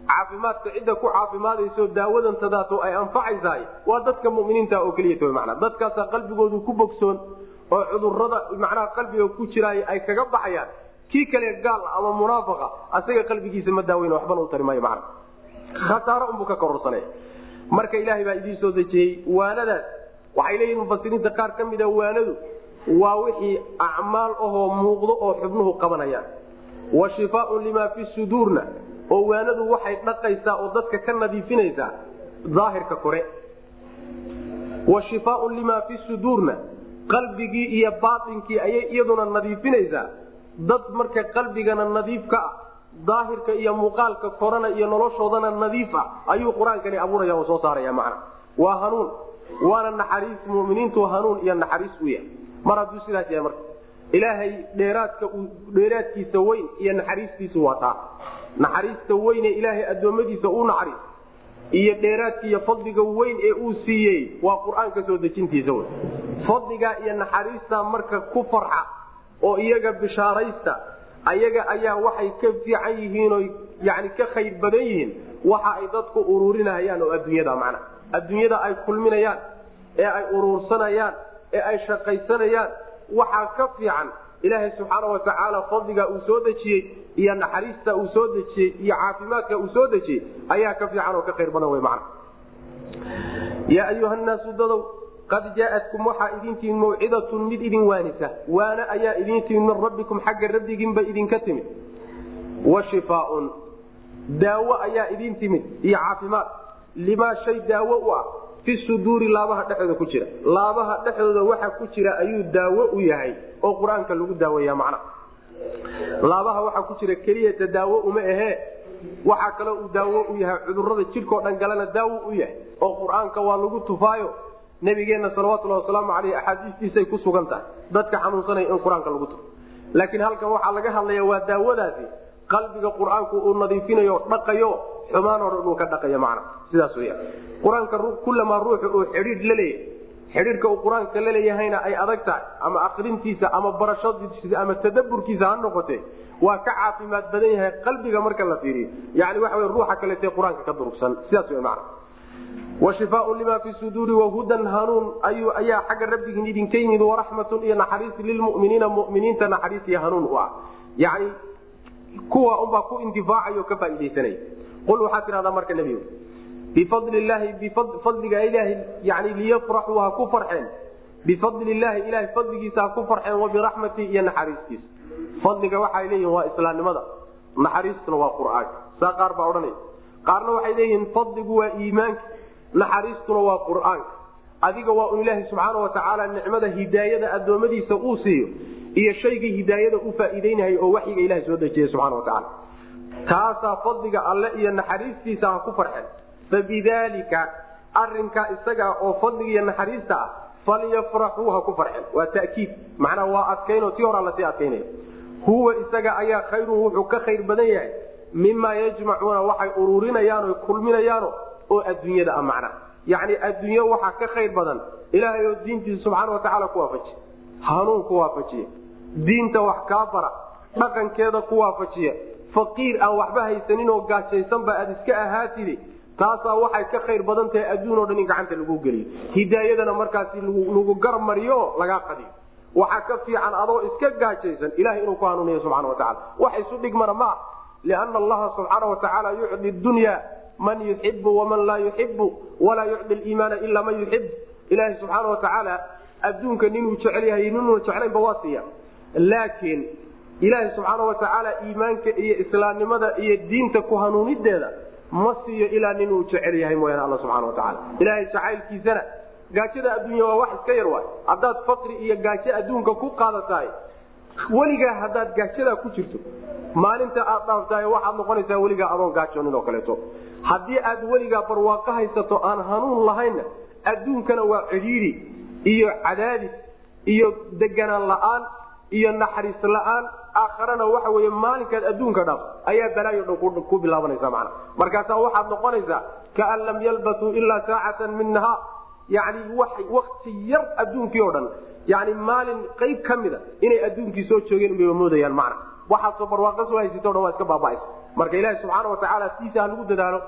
Speaker 1: caafimaadka cidda ku caafimaadayso daawadantadaato ay anfacaysahay waa dadka muminiinta oo keliyat mana dadkaasa qalbigoodu ku bogsoon oo cudurrada macnaha qalbiga ku jiraay ay kaga baxayaan. Kii kale gaal ama munaafaqa asaga qalbigiisa ma daaweyn waxbana u tari maayo mana khasaaro unbuu ka kororsanay. Marka ilaahay baa idiin soo dejiyey waanadaas waxay leeyihiin mufasiriinta qaar ka mida waanadu waa wixii acmaal ahoo muuqdo oo xubnuhu qabanayaan wa shifaaun limaa fi suduurna oo waanadu waxay dhaqaysaa oo dadka ka nadiifinaysaa daahirka kore. Wa shifaaun limaa fi suduurna qalbigii iyo baainkii ayay iyaduna nadiifinaysaa. Dad marka qalbigana nadiif ka ah daahirka iyo muuqaalka korana iyo noloshoodana nadiif ah ayuu qur'aankani abuuraya oo soo saaraya macna. Waa hanuun waana naxariis muminiintu hanuun iyo naxariis u yahay mar hadduu sidaas yahay marka ilaahay dheeraadka dheeraadkiisa weyn iyo naxariistiisu waa taa. Naxariista weyne ilaahay addoommadiisa uu naxariis iyo dheeraadka iyo fadliga weyn ee uu siiyey waa qur'aanka soo dejintiisa wey fadligaa iyo naxariista marka ku farxa oo iyaga bishaaraysta ayaga ayaa waxay ka fiican yihiin oo ka khayr badan yihiin waxa ay dadku uruurinahayaan oo adduunyada macna. Adduunyada ay kulminayaan ee ay uruursanayaan ee ay shaqaysanayaan waxaa ka fiican ilaahay subxaana watacaala fadliga uu soo dejiyey iyo naxariista uu soo dejiyey iyo caafimaadka uu soo dejiyey ayaa ka fiican oo ka khayr badan wey macna. Yaa ayuha naasu dadow qad jaaatkum waxaa idin timid mawcidatun mid idin waanisa. Waana ayaa idin timid min rabbikum xagga rabbigiinba idinka timid. Wa shifaaun daawo ayaa idin timid iyo caafimaad. Limaa shay daawo u ah fi suduuri laabaha dhexdooda ku jira. Laabaha dhexdooda waxa ku jira ayuu daawo u yahay oo qur'aanka lagu daaweeya macna laabaha waxaa ku jira keliyata daawo uma ahee. Waxaa kaloo uu daawo u yahay cudurrada jidhkao dhan galana daawo u yahay oo qur'aanka waa lagu tufaayo. Nabigeenna salawatulhi wasalaamu aleyh axaadiistiisay ku sugan tahay dadka xanuunsanaya in qur'aanka lagu tufo. Laakiin halkan waxaa laga hadlaya waa daawadaasi qalbiga qur'aanku uu nadiifinayo dhaqayo xumaan o dhan uu ka dhaqayo macna sidaas weya qur'aanka kulamaa ruuxu uu xidhiidh la leeyahay. Xidhiidhka uu qur'aanka la leeyahayna ay adag tahay ama akrintiisa ama barashadiisa ama tadaburkiisa ha noqote waa ka caafimaad badan yahay qalbiga marka la fiiriyo. Yani waxa ruuxa kalete qur'aanka ka durugsan. Sidaas w mana washifaaun lima fi suduuri wahudan hanuun ayaa xagga rabbigiin idinka yimid waraxmatun iyo naxariis lilmuminiina muminiinta naxariis iyo hanuun u ah. Yani kuwa unbaa ku intifaacayo ka faaiidaysanaya qul waxaa tidhahdaa marka nebigu bifadli llaahi bifadliga ilaahi yani liyafraxuu ha ku farxeen. Bifadli illaahi ilahay fadligiisa ha ku farxeen wa biraxmatihi iyo naxariistiisa fadliga waxay leeyihiin waa islaamnimada naxariistuna waa qur'aanka saa qaar baa odhanaya qaarna waxay leeyihiin fadligu waa iimaanka naxariistuna waa qur'aanka adiga waa un ilaahi subxaana watacaala nicmada hidaayada addoommadiisa uu siiyo iyo shaygii hidaayada u faa'iideynayay oo waxyiga ilaha soo dejiyay subxana watacaala taasaa fadliga alle iyo naxariistiisa ha ku farxeen fabidaalika arinkaa isaga oo fadliga iyo naxariista ah falyafraxuu ha ku farxeen waa takiid. Macnaha waa adkaynoo tii horaa la sii adkaynaya huwa isaga ayaa khayrun wuxuu ka khayr badan yahay. Mimaa yajmacuuna waxay ururinayaan o kulminayaano oo adduunyada a macna. Yacni adduunye waxaa ka khayr badan. Ilaahay oo diintiisa subxaana watacaala ku waafajiya hanuun ku waafajiya diinta wax kaa bara dhaqankeeda ku waafajiya. Faqiir aan waxba haysanin oo gaajaysanba aad iska ahaatide taasaa waxay ka khayr badan tahay adduun oo dhan in gacanta lagu geliyo. Hidaayadana markaasi lagu garmariyo oo lagaa qadiyo. Waxaa ka fiican adoo iska gaajaysan ilahay inuu ku hanuuniyo subxana watacala wax isu dhigmana ma ah liana allaha subxaana watacaala yucdi dunya man yuxibu waman laa yuxibu walaa yucdi liimaana ila man yuxib. Ilaaha subxaana watacaala adduunka ninuu jecel yahay ninuuna jeclaynba waa siiya laakiin ilaaha subxaana watacaala iimaanka iyo islaamnimada iyo diinta ku hanuunideeda ma siiyo ilaa ninuu jecel yahay mooyaane alla subxana watacaala ilaahay jacaylkiisana gaajada adduunya waa wax iska yar waay. haddaad fakri iyo gaajo adduunka ku qaadatahay weligaa haddaad gaajadaa ku jirto maalinta aad dhaaftahay waxaad noqonaysaa weligaa adoon gaajoonin oo kaleeto. haddii aad weligaa barwaaqo haysato aan hanuun lahaynna adduunkana waa cidhiidi iyo cadaadis iyo deganaan la'aan iyo naxariis la'aan aakharana waxa wey maalinkaad adduunka dhaaf ayaa balaayo dhan ku bilaabanaysa mana markaasaa waxaad noqonaysaa kaan lam yalbasuu ilaa saacatan min nahaar. Yani wakti yar adduunkii o dhan yani maalin qayb ka mida inay adduunkii soo joogeen moodayaan mana waxaasoo barwaaqo soo dhan waa iska baaba'aysa. Marka ilaahi subxaana watacaala siisa ha lagu dadaalo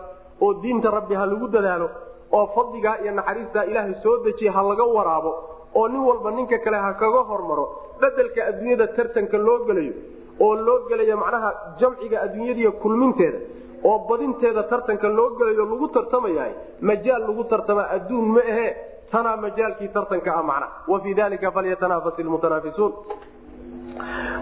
Speaker 1: oo diinta rabbi ha lagu dadaalo oo fadligaa iyo naxariistaa ilaahay soo dejiya ha laga waraabo oo nin walba ninka kale ha kaga hormaro bedelka adduunyada tartanka loo gelayo oo loo gelayo macnaha jamciga adduunyadiiyo kulminteeda oo badinteeda tartanka loo gelayo lagu tartamayahay majaal lagu tartama adduun ma ahe tanaa majaalkii tartanka ah macna. Wa fii dalika falyatanafas lmutanaafisuun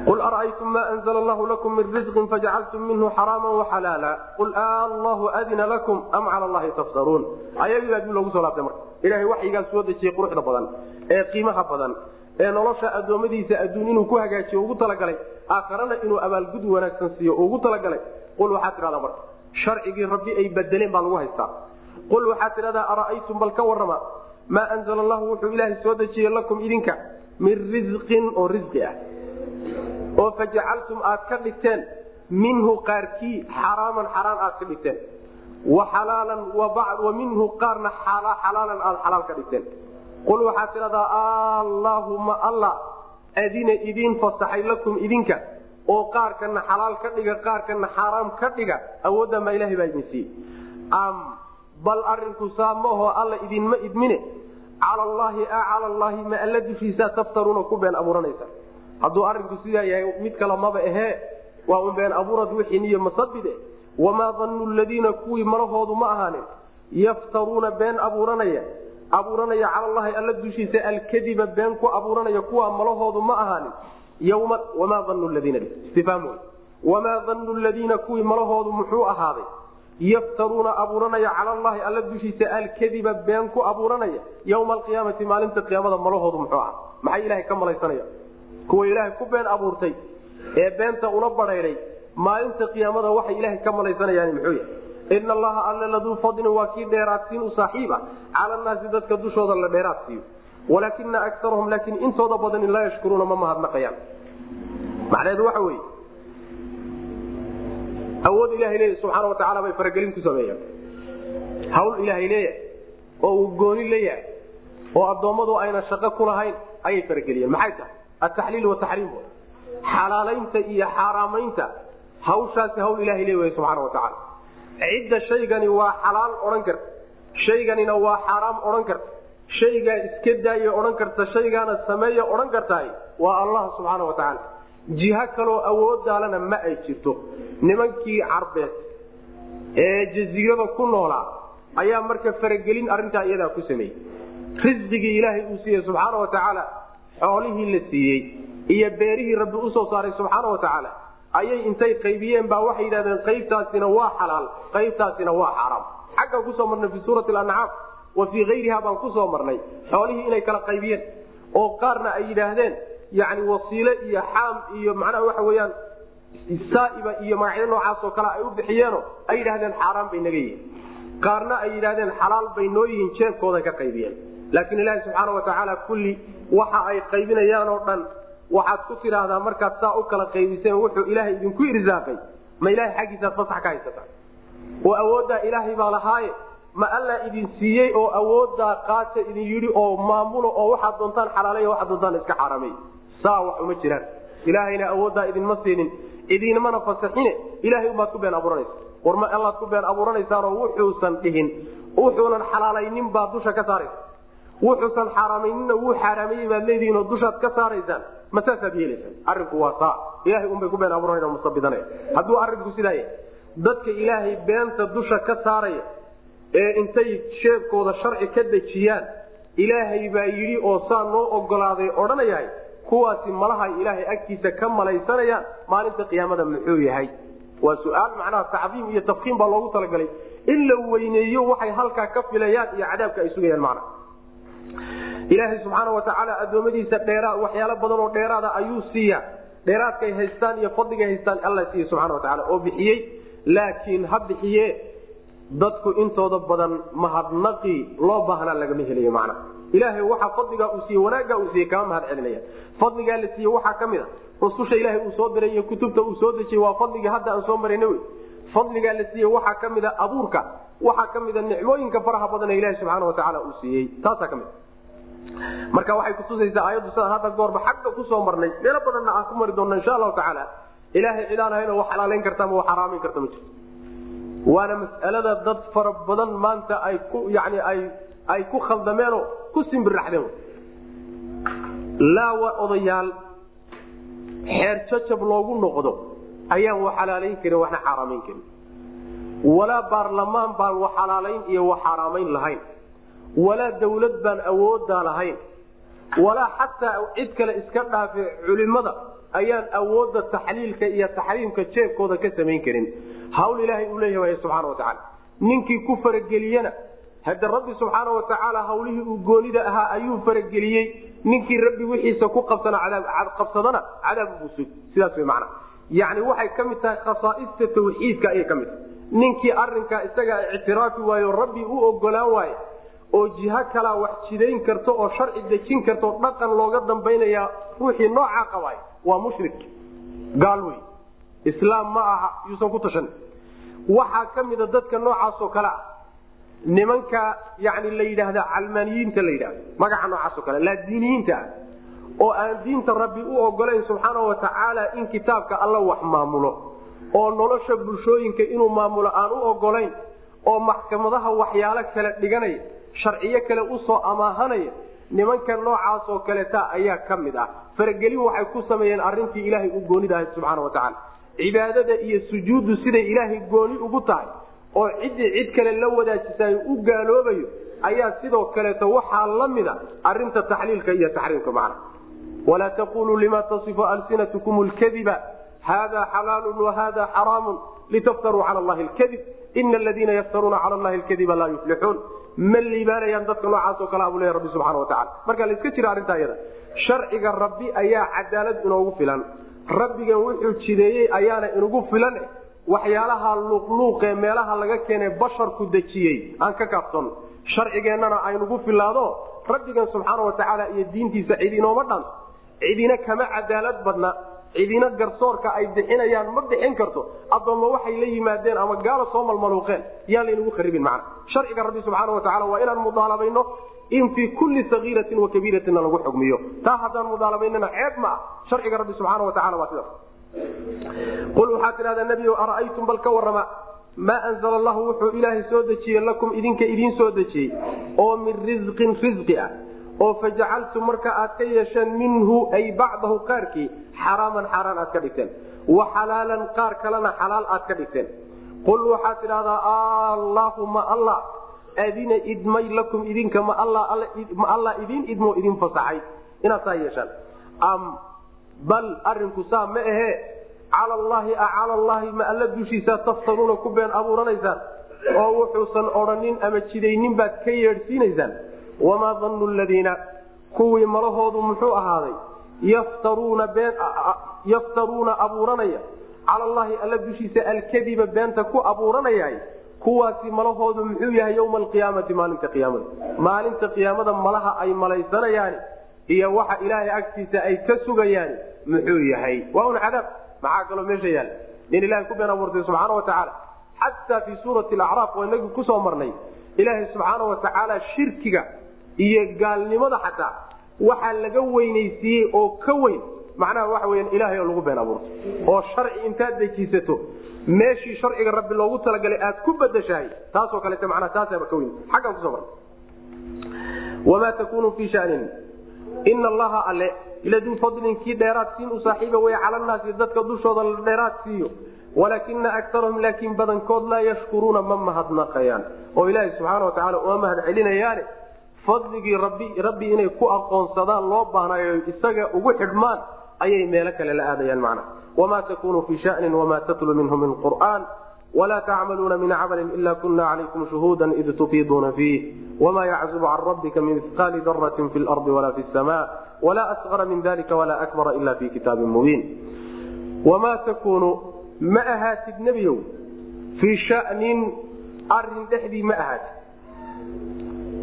Speaker 1: qul ara'aytum ma anzla allahu lakum min risqin fajacaltum minhu xaraama waxalaala qul allahu adina lakum am cala allahi taftaruun. Ayadii baa dib loogu soo laabtay marka. Ilahay waxyigaa soo dejiyey quruxda badan ee qiimaha badan ee nolosha addoommadiisa adduun inuu ku hagaajiyo ugu talagalay aakharana inuu abaalgud wanaagsan siiyo ugu talagalay qul waxaad tidhahdaa marka sharcigii rabbi ay bedeleen baa lagu haystaa. Qul waxaad tidhahdaa ara'aytum bal ka warrama maa anzala allahu wuxuu ilaahay soo dejiyey lakum idinka min risqin oo risqi ah. Oo fajacaltum aad ka dhigteen minhu qaarkii xaraaman xaraan aad ka dhigteen. Wa xalaalan wa minhu qaarna xalaalan aad xalaal ka dhigteen qul waxaad tidhahdaa allaahuma allah adina idiin fasaxay lakum idinka oo qaarkana xalaal ka dhiga qaarkana xaaraam ka dhiga awoodda ma ilahay baa idin siiyey am bal arinku saa maahoo alla idinma idmine. Cala allaahi a cala allaahi ma alla dushiisaa taftaruuna ku been abuuranaysa. Hadduu arinku sidaa yahay mid kale maba ahee. Waa un been abuurad wixii niyo masabide wamaa dannu ladiina kuwii malahoodu ma ahaanin yaftaruuna been abuuranaya abuuranaya cala allahi alla dushiisa alkadiba been ku abuuranaya kuwaa malahoodu ma ahaanin yma wamaa dannu ladiina istifhaam wey wamaa ladiina kuwii malahoodu muxuu ahaaday? Yaftaruuna abuuranaya cala allahi alla dushiisa alkadiba been ku abuuranaya. Yowma alqiyaamati maalinta qiyaamada malahoodu muxuu aha maxay ilahay ka malaysanaya? Kuwa ilaahay ku been abuurtay ee beenta ula badhaydhay maalinta qiyaamada waxay ilaahay ka malaysanayaan muxuu yahay ina allaha alle laduu fadlin waa kii dheeraadsiin u saaxiiba cala naasi dadka dushooda la dheeraad siiyo walaakina akarahum laakiin intooda badani laa yashkuruuna ma mahadnaqayaan macnaheedu waxa weeye awood ilahay leeya subxaana watacaala bay faragelin ku sameeyaan hawl ilaahay leeyahay oo uu gooni leeyahay oo addoommadu ayna shaqo ku lahayn ayay farageliyeen maxay tahay ataxliil wataxriim xalaalaynta iyo xaaraamaynta hawshaasi hawl ilahay le way subxaana watacaala cidda shaygani waa xalaal odhan karta. Shayganina waa xaaraam odhan karta. Shaygaa iska daaya odhan karta shaygaana sameeya odhan kartahay waa allah subxaana watacaala jiho kaloo awoodaalana ma ay jirto. Nimankii carbeed ee jasiirada ku noolaa ayaa marka faragelin arintaa iyadaa ku sameeyey. Risqigii ilaahay uu siiyey subxaana wa tacaala xoolihii la siiyey iyo beerihii rabbi u soo saaray subxaana wa tacaala ayay intay qaybiyeen baa waxay yidhahdeen qaybtaasina waa xalaal qaybtaasina waa xaaraam xaggan ku soo marnay fi suurati ancaam wa fii ayriha baan ku soo marnay xoolihii inay kala qaybiyeen oo qaarna ay yidhaahdeen yani wasiile iyo xaam iyo macnaha waxa weyaan saaiba iyo magacyo noocaasoo kale ay u bixiyeeno ay yidhahdeen xaaraan bay naga yihiin. Qaarna ay yidhahdeen xalaal bay noo yihiin jeebkooda ka qaybiyeen. Laakiin ilaahi subxaana wa tacaala kulli waxa ay qaybinayaan dhan waxaad ku tidhaahdaa markaad saa u kala qaybiseen wuxuu ilaahay idinku irsaaqay ma ilahay xaggiisaad fasax ka haysata? Oo awooddaa ilaahay baa lahaaye. Ma allaa idin siiyey oo awooddaa qaata idin yidhi oo maamulo oo waxaad doontaan xalaalay waxaad doontaan iska xaaraamay saa wax uma jiraan. Ilaahayna awooddaa idinma siinin. Idinmana fasaxine ilahay umaad ku been abuuranaysa. War allaad ku been abuuranaysaanoo wuxuusan dhihin. Wuxuunan xalaalaynin baad dusha ka saaraysa. Wuxuusan xaaraamayninna wuu xaaraamayey baad leedihiin oo dushaad ka saaraysaan ma saasaad yeelaysaan arrinku waa saa. Ilahay unbay ku been abuuranaya musabidanaya hadduu arrinku sidaa yahay dadka ilaahay beenta dusha ka saaraya ee intay sheebkooda sharci ka dejiyaan ilaahay baa yidhi oo saa noo ogolaaday odhanayahay kuwaasi malahay ilaahay agtiisa ka malaysanayaan maalinta qiyaamada muxuu yahay? Waa su'aal macnaha tacdiim iyo tafkiim baa loogu talagalay. In la weyneeyo waxay halkaa ka filayaan iyo cadaabka ay sugayaan macna ilaahay subxaana wa tacaala addoommadiisa dheeraa waxyaalo badan oo dheeraada ayuu siiya. Dheeraadkay haystaan iyo fadligay haystaan alla siiye subxana wa tacala oo bixiyey. Laakiin ha bixiye dadku intooda badan mahadnaqii loo baahnaa lagama helayo macna. Ilaahay waxa fadligaa uu siiye wanaaggaa uu siiye kama mahad celinaya. Fadligaa la siiye waxaa ka mid a rususha ilaahay uu soo diray iyo kutubta uu soo dejiyey waa fadligii hadda aan soo marayna wey. Fadligaa la siiye waxaa ka mid a abuurka waxaa ka mid a nicmooyinka faraha badan ilahi subxaana wa tacaala uu siiyey taasaa ka mid marka waxay kutusaysaa aayaddu sidaan hadda goorba xagga ku soo marnay meelo badanna aan ku mari doonno insha allahu tacaala ilaahay cidaan ahayn wax xalaalayn karta ama wax xaraamayn karta ma jirto. Waana mas'alada dad fara badan maanta ay ku yani ay ay ku khaldameenoo ku simbirraxdeen. Laa waa odayaal xeer jajab loogu noqdo ayaan wax xalaalayn karin waxna xaaraamayn karin. Walaa baarlamaan baan wax xalaalayn iyo wax xaaraamayn lahayn walaa dawlad baan awooddaa lahayn. Walaa xataa cid kale iska dhaafe culimada ayaan awoodda taxliilka iyo taxriimka jeebkooda ka samayn karin. Hawl ilaahay uu leeyahay subxaana watacaala ninkii ku farageliyena hadde rabbi subxaana watacaala hawlihii uu goonida ahaa ayuu farageliyey. Ninkii rabbi wixiisa ku qabsadana cadaab buu sug. Sidaas w mana yani waxay ka mid tahay khasaaista tawxiidka ayay ka mid tahay. Ninkii arinkaa isagaa ictiraafi waayo rabbi u ogolaan waaye oo jiho kalaa wax jidayn karto oo sharci dejin karto dhaqan looga dambaynaya ruuxii noocaa qabaay waa mushrik. Gaal wey islaam ma aha yuusan ku tashan waxaa ka mida dadka noocaasoo kale ah nimanka yani la yidhaahda calmaaniyiinta la yidhahdo magaca noocaasoo kale laadiiniyiinta ah oo aan diinta rabbi u ogolayn subxaana watacaala in kitaabka alla wax maamulo oo nolosha bulshooyinka inuu maamulo aan u ogolayn oo maxkamadaha waxyaalo kale dhiganaya sharciyo kale u soo amaahanaya nimanka noocaasoo kaleta ayaa ka mid ah. Faragelin waxay ku sameeyeen arintii ilaahay u goonida ahayd subxaana watacaala cibaadada iyo sujuuddu siday ilaahay gooni ugu tahay oo ciddii cid kale la wadaajisay u gaaloobayo ayaa sidoo kaleeto waxaa la mida arinta taxliilka iyo taxriimka macna. Walaa taquluu lima tasifu alsinatkum lkadiba hada xalaalu wahada xaraamu litaftaruu cala allahi lkadib ina aladiina yaftaruuna cala allahi lkadiba laa yuflixuun ma liibaanayaan dadka noocaasoo kale abu leya rabbi subxana watacala marka la iska jira arrintaa iyada sharciga rabbi ayaa cadaalad inoogu filan. Rabbigan wuxuu jideeyey ayaana inugu filan waxyaalaha luuqluuqee meelaha laga keenay basharku dejiyey. Aan ka kaafsanno sharcigeennana aynugu filaado rabbigan subxaana watacaala iyo diintiisa cid inooma dhan cidina kama cadaalad badna cidina garsoorka ay bixinayaan ma bixin karto. Addoomma waxay la yimaadeen ama gaala soo malmaluuqeen yaan laynagu kharibin macna. Sharciga rabbi subxaana watacaala waa inaan mudaalabayno in fii kulli sagiiratin wa kabiiratinna lagu xugmiyo. Taa haddaan mudaalabaynana ceeb ma ah. Sharciga rabbi subxaana watacala waa sidaas qul waxaa tidhahdaa nebigo ara'aytum bal ka warrama maa anzala allahu wuxuu ilaahay soo dejiyey lakum idinka idiin soo dejiyey oo min risqin risqi ah oo fajacaltum marka aad ka yeesheen minhu ay bacdahu qaarkii xaraaman xaaraan aad ka dhigteen. Wa xalaalan qaar kalena xalaal aad ka dhigteen. Qul waxaad tidhahdaa allaahuma allah adina idmay lakum idinka ma alla idin idmo idin fasaxay inaad saa yeeshaan. Am bal arinku saa ma ahe cala allahi cala allahi ma alla dushiisa taftaruuna ku been abuuranaysaan? Oo wuxuusan odhanin ama jidaynin baad ka yeedhsiinaysaan wamaa dannu ladiina kuwii malahoodu muxuu ahaaday yaftaruuna abuuranaya. Cala allahi alla dushiisa alkadiba beenta ku abuuranaya kuwaasi malahoodu muxuu yahay yowma alqiyaamati maalinta qiyaamada. Maalinta qiyaamada malaha ay malaysanayaan iyo waxa ilaahay agtiisa ay ka sugayaan muxuu yahay. Waa un cadaab. Maxaa kaloo meesha yaal? Nin ilahay ku been abuurtay subxaana wa tacaala. Xataa fii suurati alacraaf waa inagii ku soo marnay ilaahay subxaana wa tacaala shirkiga iyo gaalnimada xataa waxaa laga weynaysiiyey oo ka weyn macnaha waxa weyan ilahay oo lagu been abuurto oo sharci intaad dejiisato meeshii sharciga rabbi loogu talagalay aad ku badashahay taasoo kaleeta manaa taasaba ka weyn. Xaggaan kuso marnay. Wamaa takunu fii shanin. Ina allaha alle iladuu fadlin kii dheeraad siin u saaxiiba wey cala naasi dadka dushooda la dheeraad siiyo. Walaakina akarahum laakiin badankood laa yashkuruuna ma mahadnaqayaan. Oo ilaaha subxaana wa tacala uma mahad celinayaane fadligii rabbi rabbi inay ku aqoonsadaan loo baahnayo isaga ugu xidhmaan ayay meelo kale la aadayaan macna. Wamaa takunu fii shanin wamaa tatlu minhu min qur'aan wla tacmaluuna min camalin ila kuna calaykum shuhuuda id tufiiduuna fiih. Wma yaczubu can rabbika min mihqaali daratin fi lardi wala fi sama wla asqara min dalika wla akbara ila fi kitaabin mubiin. Wamaa takunu ma ahaatid nebiyow fii shanin arrin dhexdii ma ahaatid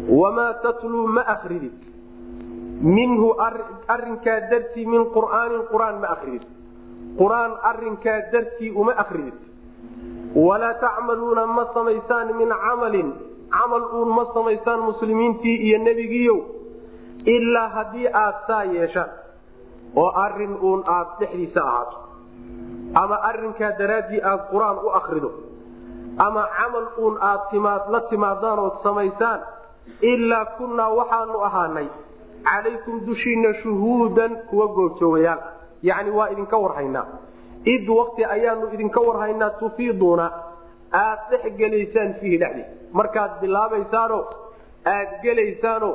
Speaker 1: wamaa tatluu ma akridid minhu arinkaa dartii min qur'aanin qur'aan ma akridid qur'aan arinkaa dartii uma akridid walaa tacmaluuna ma samaysaan min camalin camal uun ma samaysaan muslimiintii iyo nebigiiyow ilaa haddii aad saa yeeshaan oo arrin uun aad dhexdiisa ahaato ama arinkaa daraaddii aad qur'aan u akrido ama camal uun aad timaad la timaadaan ood samaysaan ilaa kunnaa waxaanu ahaanay calaykum dushiinna shuhuudan kuwa goobjoogayaal yacni waa idinka warhaynaa id wakti ayaanu idinka warhaynaa tufiiduuna aad dhex gelaysaan fiihi dhexdiisa markaad bilaabaysaano aad gelaysaano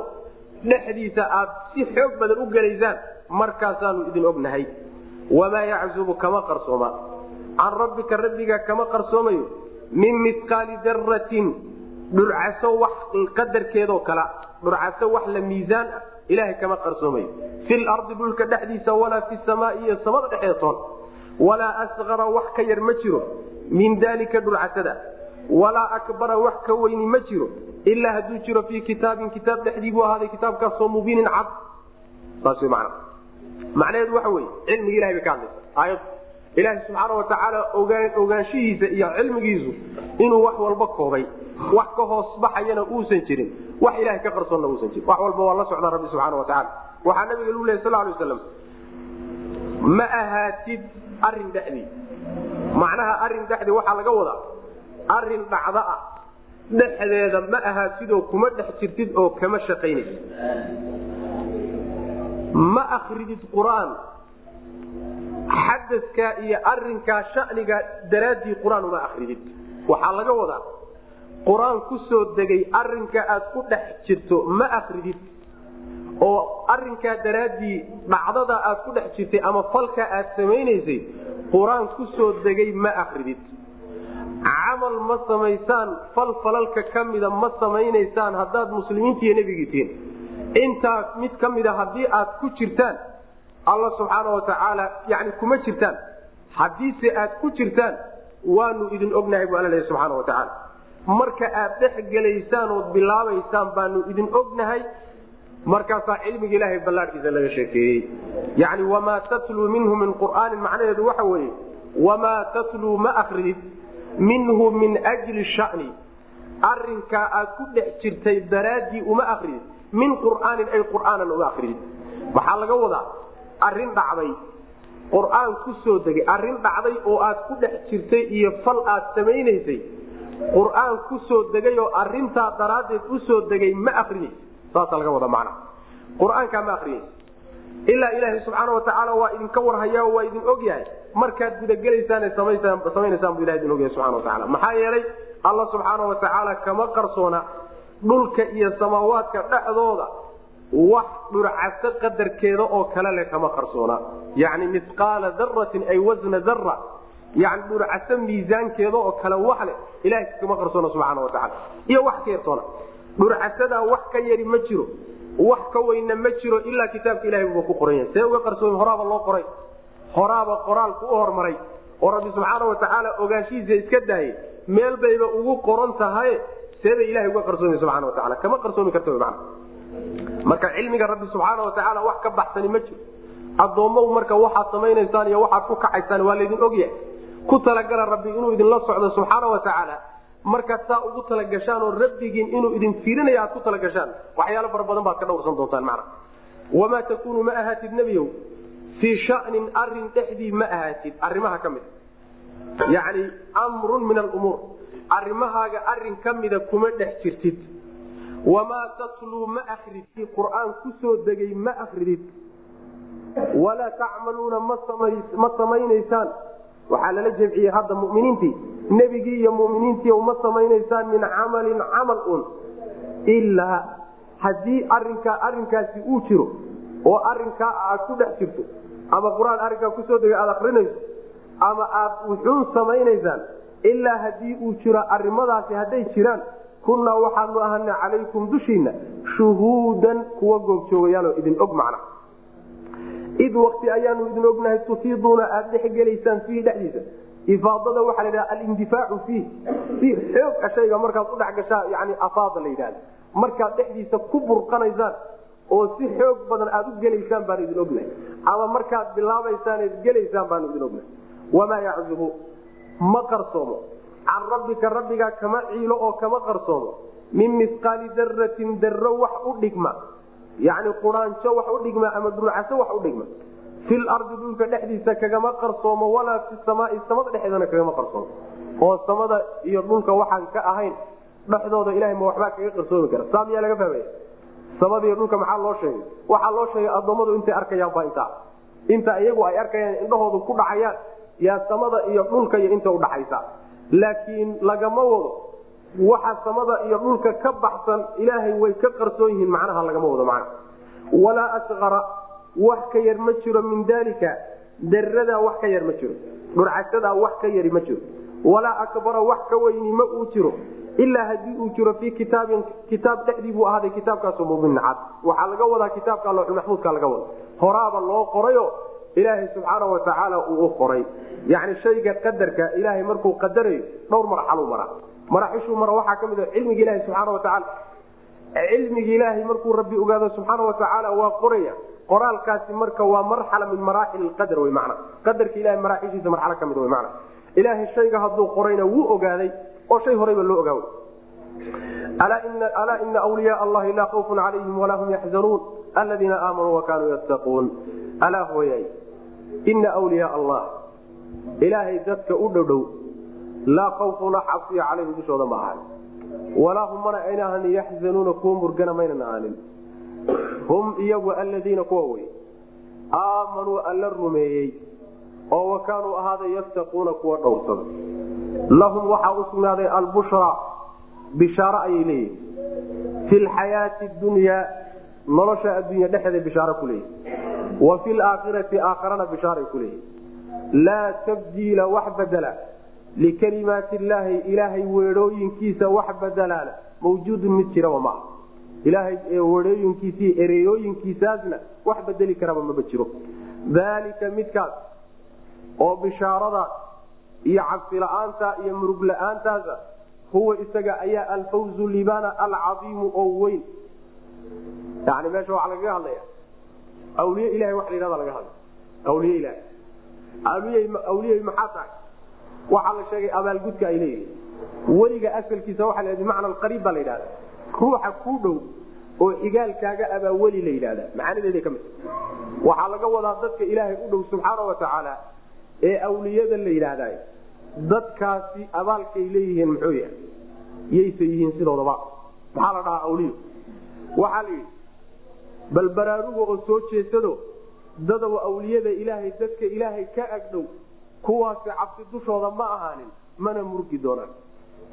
Speaker 1: dhexdiisa aad si xoog badan u gelaysaan markaasaanu idin ognahay. Wamaa yaczubu kama qarsooma. Can rabbika rabbiga kama qarsoomayo min mihqaali daratin dhulcaso wax qadarkeedoo kala dhulcaso wax la miisaan ah ilaahay kama qarsoomayo fil ardi dhulka dhexdiisa walaa fi samaai iyo samada dhexeeda toon walaa asqara wax ka yar ma jiro min daalika dhulcasada walaa akbara wax ka weyni ma jiro ilaa hadduu jiro fii kitaabin kitaab dhexdii buu ahaaday kitaabkaasoo mubiinin cad. Saas man macnaheedu waxa weye cilmiga ilahay bay ka hadlaysa aayad ilaahay subxaana wa tacaala ogaanshihiisa iyo cilmigiisu inuu wax walba koobay. Wax ka hoos baxayana uusan jirin. Wax ilahay ka qarsoonna uusan jirin. Wax walba waa la socdaa rabbi subxaana wa tacala waxaa nabiga lu lehy sal lay waslam ma ahaatid arrin dhexdii macnaha arrin dhexdii waxaa laga wadaa arrin dhacda ah. Dhexdeeda ma ahaatidoo kuma dhex jirtid oo kama shaqaynaysid. Ma akridid qur'aan xadaskaa iyo arinkaa shaniga daraaddii qur'aan uma akridid waxaa laga wadaa qur'aan ku soo degay arinka aad ku dhex jirto ma akridid oo arinkaa daraaddii dhacdada aad ku dhex jirtay ama falka aad samaynaysay qur'aan ku soo degay ma akridid camal ma samaysaan fal falalka ka mida ma samaynaysaan haddaad muslimiinta iyo nebigii tihiin intaas mid ka mida haddii aad ku jirtaan alla subxaana wa tacaala yani kuma jirtaan. Haddiise aad ku jirtaan waanu idin ognahay bu alla lehy subxaana wa tacaala marka aad dhex gelaysaan ood bilaabaysaan baanu idin ognahay markaasaa cilmiga ilaahay ballaadhkiisa laga sheekeeyey. Yani wamaa tatluu minhu min qur'aanin macnaheedu waxa weeye wamaa tatluu ma akridid minhu min jli shani. Arinkaa aad ku dhex jirtay daraaddii uma akridid min qur'aanin ay qur'aanan uma akridid waxaa laga wadaa arrin dhacday. Qur'aan ku soo degay arrin dhacday oo aad ku dhex jirtay iyo fal aad samaynaysay. Qur'aan ku soo degay oo arintaa daraaddeed u soo degay ma akriyeys saasa laga wada macna. Qur'aankaa ma akriyeys ilaa ilaahay subxaana watacaala waa idinka warhaya waa idin ogyahay markaad gudagelaysaan samaynaysaan bu ilah idin ogyahay subxana wataala maxaa yeelay alla subxaana watacaala kama qarsoona dhulka iyo samaawaadka dhexdooda wax dhurcaso qadarkeeda oo kale le kama qarsoona. Yani misqaala daratin ay wasna dara yani dhurcaso miisaankeeda oo kale wax leh ilahay kama qarsoona subxaana watacaala iyo wax ka yartoona dhurcasadaa wax ka yari ma jiro. Wax ka weyna ma jiro ilaa kitaabka ilahay buuba ku qoran yahay. See uga qarsoomi horaaba loo qoray? Horaaba qoraalku u hormaray. Oo rabbi subxaana watacaala ogaanshihiisa iska daayay meel bayba ugu qoran tahay seebay ilahay uga qarsoomi subxana wataala kama qarsoomi karta man marka cilmiga rabbi subxaana watacaala wax ka baxsani ma jiro. Addoommow marka waxaad samaynaysaan iyo waxaad ku kacaysaan waa laydin ogyahay ku talagala rabbi inuu idinla socdo subxaana watacaala markaad saa ugu talagashaan oo rabbigiin inuu idin fiirinaya aad ku talagashaan waxyaalo fara badan baad ka dhowrsan doontaan mana wamaa takunu ma ahaatid nebiyow fii shanin arrin dhexdii ma ahaatid. Arrimaha ka mid yani amrun min alumuur arrimahaaga arrin ka mida kuma dhex jirtid wamaa tatluu ma akridid qur'aan ku soo degay ma akridid walaa tacmaluuna ma samaynaysaan. Waxaa lala jemciyey hadda muminiintii. Nebigii iyo muminiintii ma samaynaysaan min camalin camal un. Ilaa haddii arinkaa arinkaasi uu jiro oo arinkaa aad ku dhex jirto ama qur'aan arrinkaa ku soo degay aad akrinayso ama aad wuxuun samaynaysaan ilaa haddii uu jiro arimadaasi hadday jiraan kunnaa waxaanu ahana calaykum dushiina shuhuudan kuwa goobjoogayaanoo idin og macna. Id wakti ayaanu idin ognahay tufiiduuna aada dhexgelaysaan fiihi dhexdiisa. Ifaadada waxaa la dhaha alindifaacu fiih. Si xoog a shayga markaad u dhex gashaa yani afaada la yidhahda markaad dhexdiisa ku burqanaysaan oo si xoog badan aad u gelaysaan baanu idin ognahay. Ama markaad bilaabaysaan eed gelaysaan baanu idin ognahay. Wamaa yaczubu? Ma qarsoomo can rabbika rabbigaa kama ciilo oo kama qarsoomo min misqaali daratin darro wax u dhigma yani quraanjo wax u dhigma ama dhulcaso wax u dhigma fil ardi dhulka dhexdiisa kagama qarsoomo walaa fi samaai samada dhexeedana kagama qarsoomo oo samada iyo dhulka waxaan ka ahayn dhexdooda ilahay ma waxbaa kaga qarsoomi kara saa miyaa laga fahmaya samada iyo dhulka maxaa loo sheegay waxaa loo sheegay addoommadu intay arkayaan baa intaa inta iyagu ay arkayaan indhahoodu ku dhacayaan yaa samada iyo dhulka iyo inta udhaxaysa laakiin lagama wado. Waxa samada iyo dhulka ka baxsan ilaahay way ka qarsoon yihiin macnaha lagama wado macna. Walaa asqara wax ka yar ma jiro min dalika daradaa wax ka yar ma jiro. Dhurcasadaa wax ka yari ma jiro. Walaa akbara wax ka weyni ma uu jiro. Ilaa haddii uu jiro fii kitaabin kitaab dhexdii buu ahaaday kitaabkaasu mubin cad waxaa laga wadaa kitaabka looxulmaxmuudka laga wada horaaba loo qorayo ilaahay subxaana watacaala uu u qoray yani shayga qadarka ilaahay markuu qadarayo dhowr marxaluu maraa. Maraxishuu mara waxaa ka a cilmiga ilahi subxaana watacaala cilmiga ilaahay markuu rabbi ogaado subxaana watacaala waa qoraya. Qoraalkaasi marka waa marxala min maraaxil qadar wy mana qadarka ilahay maraaxishiisa marxalo ka mid wy mana ilaahay shayga hadduu qorayna wuu ogaaday oo shay horeyba loo ogaawy alaa ina wliyaa allahi laa khawfun calayhim walaa hum yaxzanuun aladiina aamanuu wakanuu yattaquun. Alaa hooyay ina wliyaa allah. Ilaahay dadka u dhowdhow laa khawfuna cabsiya calayhim dushooda ma ahan. Walaa hum mana ayna ahanin yaxzanuuna kuwa murgana maynan ahaanin hum iyagu aladiina kuwa wey aamanuu alla rumeeyey oo wa kaanuu ahaaday yattaquuna kuwa dhowrsada lahum waxaa u sugnaaday albushraa bishaaro ayay leeyihiin fi lxayaati dunyaa nolosha addunya dhexeeda bishaaro ku leeyihi wa fi laakhirati aakharana bishaaray ku leeyihi laa tabdiila wax badela likalimaati illaahi ilaahay weedhooyinkiisa wax badelaana mawjuudun mid jiraba maaha ilaahay weedhooyinkiisii ereyooyinkiisaasna wax bedeli karaba maba jiro. Daalika midkaas oo bishaaradaas iyo cabsila'aanta iyo murug la'aantaasa huwa isaga ayaa alfawzu libaana alcadiimu oo weyn. Yani meesha waxaa lagaga hadlaya awliye ilahay waa la yhahda laga hadlay awliye ilahay awliye maxaa tahay. Waxaa la sheegay abaalgudka ay leeyihiin weliga asalkiisa waa la bimacna alqariib baa la yidhahda ruuxa ku dhow oo xigaalkaaga abaa weli la yidhahda macaanadeeda ka mid waxaa laga wadaa dadka ilaahay u dhow subxaana wa tacaala ee awliyada la yidhaahday dadkaasi abaalkay leeyihiin muxuu yahay yaysa yihiin sidoodaba maxaa la dhahaa awliyo waxaa la yidhi bal baraaruga oo soo jeesado dadaw awliyada ilaahay dadka ilaahay ka agdhow kuwaasi cabsi dushooda ma ahaanin mana murgi doonaan.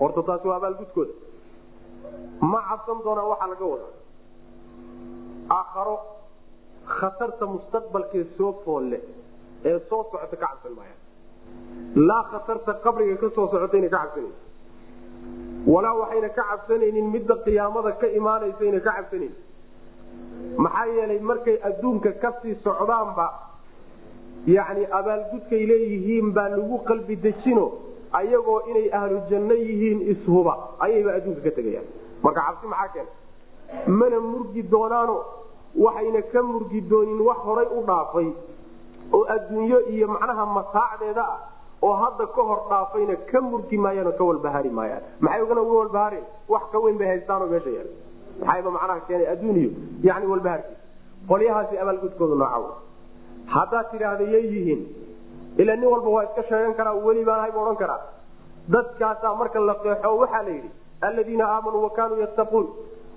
Speaker 1: Horta taasi waa abaalgudkooda ma cabsan doonaan waxaa laga wadaa. Aakharo khatarta mustaqbalkee soo foolle ee soo socota ka cabsan maayaan. Laa khatarta qabriga ka soo socotayna ka cabsanaysa walaa waxayna ka cabsanaynin midda qiyaamada ka imaanaysayna ka cabsanaynin maxaa yeelay markay adduunka ka sii socdaanba yacni abaalgudkay leeyihiin baa lagu qalbi dejino ayagoo inay ahlu janno yihiin ishuba ayayba adduunka ka tegayaan. Marka cabsi maxaa keena mana murgi doonaano waxayna ka murgi doonin wax horay u dhaafay oo adduunyo iyo macnaha mataacdeeda ah oo hadda ka hor dhaafayna ka murgi maayaan oo ka walbahaari maayaan. Maxay ugana uga walbahaareen wax ka weyn bay haystaanoo meesha yaal maxayba macnaha keenay adduuniyo? Yani walbahaarkiisa qolyahaasi abaalgudkoodu nooca haddaad tidhaahda yay yihiin ila nin walba waa iska sheegan karaa weli baan ahay bu odhan karaa. Dadkaasaa marka la qeexo waxaa la yidhi alladiina aamanuu wa kaanuu yattaquun.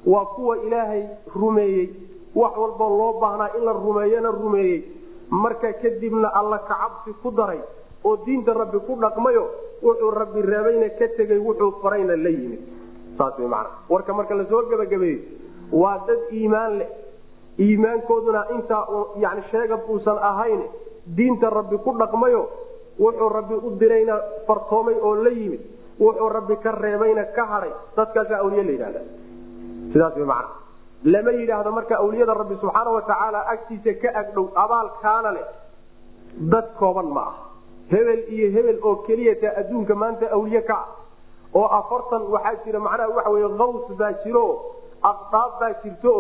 Speaker 1: Waa kuwa ilaahay rumeeyey wax walba loo baahnaa in la rumeeyana rumeeyey. Marka kadibna alla kacabsi ku daray oo diinta rabbi ku dhaqmayo wuxuu rabbi reebayna ka tegey wuxuu farayna la yimid saas way macana warka marka la soo gebagabeeyo waa dad iimaan leh. Iimaankooduna intaa yani sheegab uusan ahayn diinta rabbi ku dhaqmayo wuxuu rabbi u dirayna fartoomay oo la yimid. Wuxuu rabbi ka reebayna ka hadhay dadkaasa awliye la yidhahda sidaas way macana lama yidhaahdo marka awliyada rabbi subxaana watacaala agtiisa ka agdhow abaalkaana leh dad kooban ma ah hebel iyo hebel oo keliyata adduunka maanta awliye ka ah oo afartan waxaa jira macnaha waxa wey kaws baa jiro aqdaab baa jirto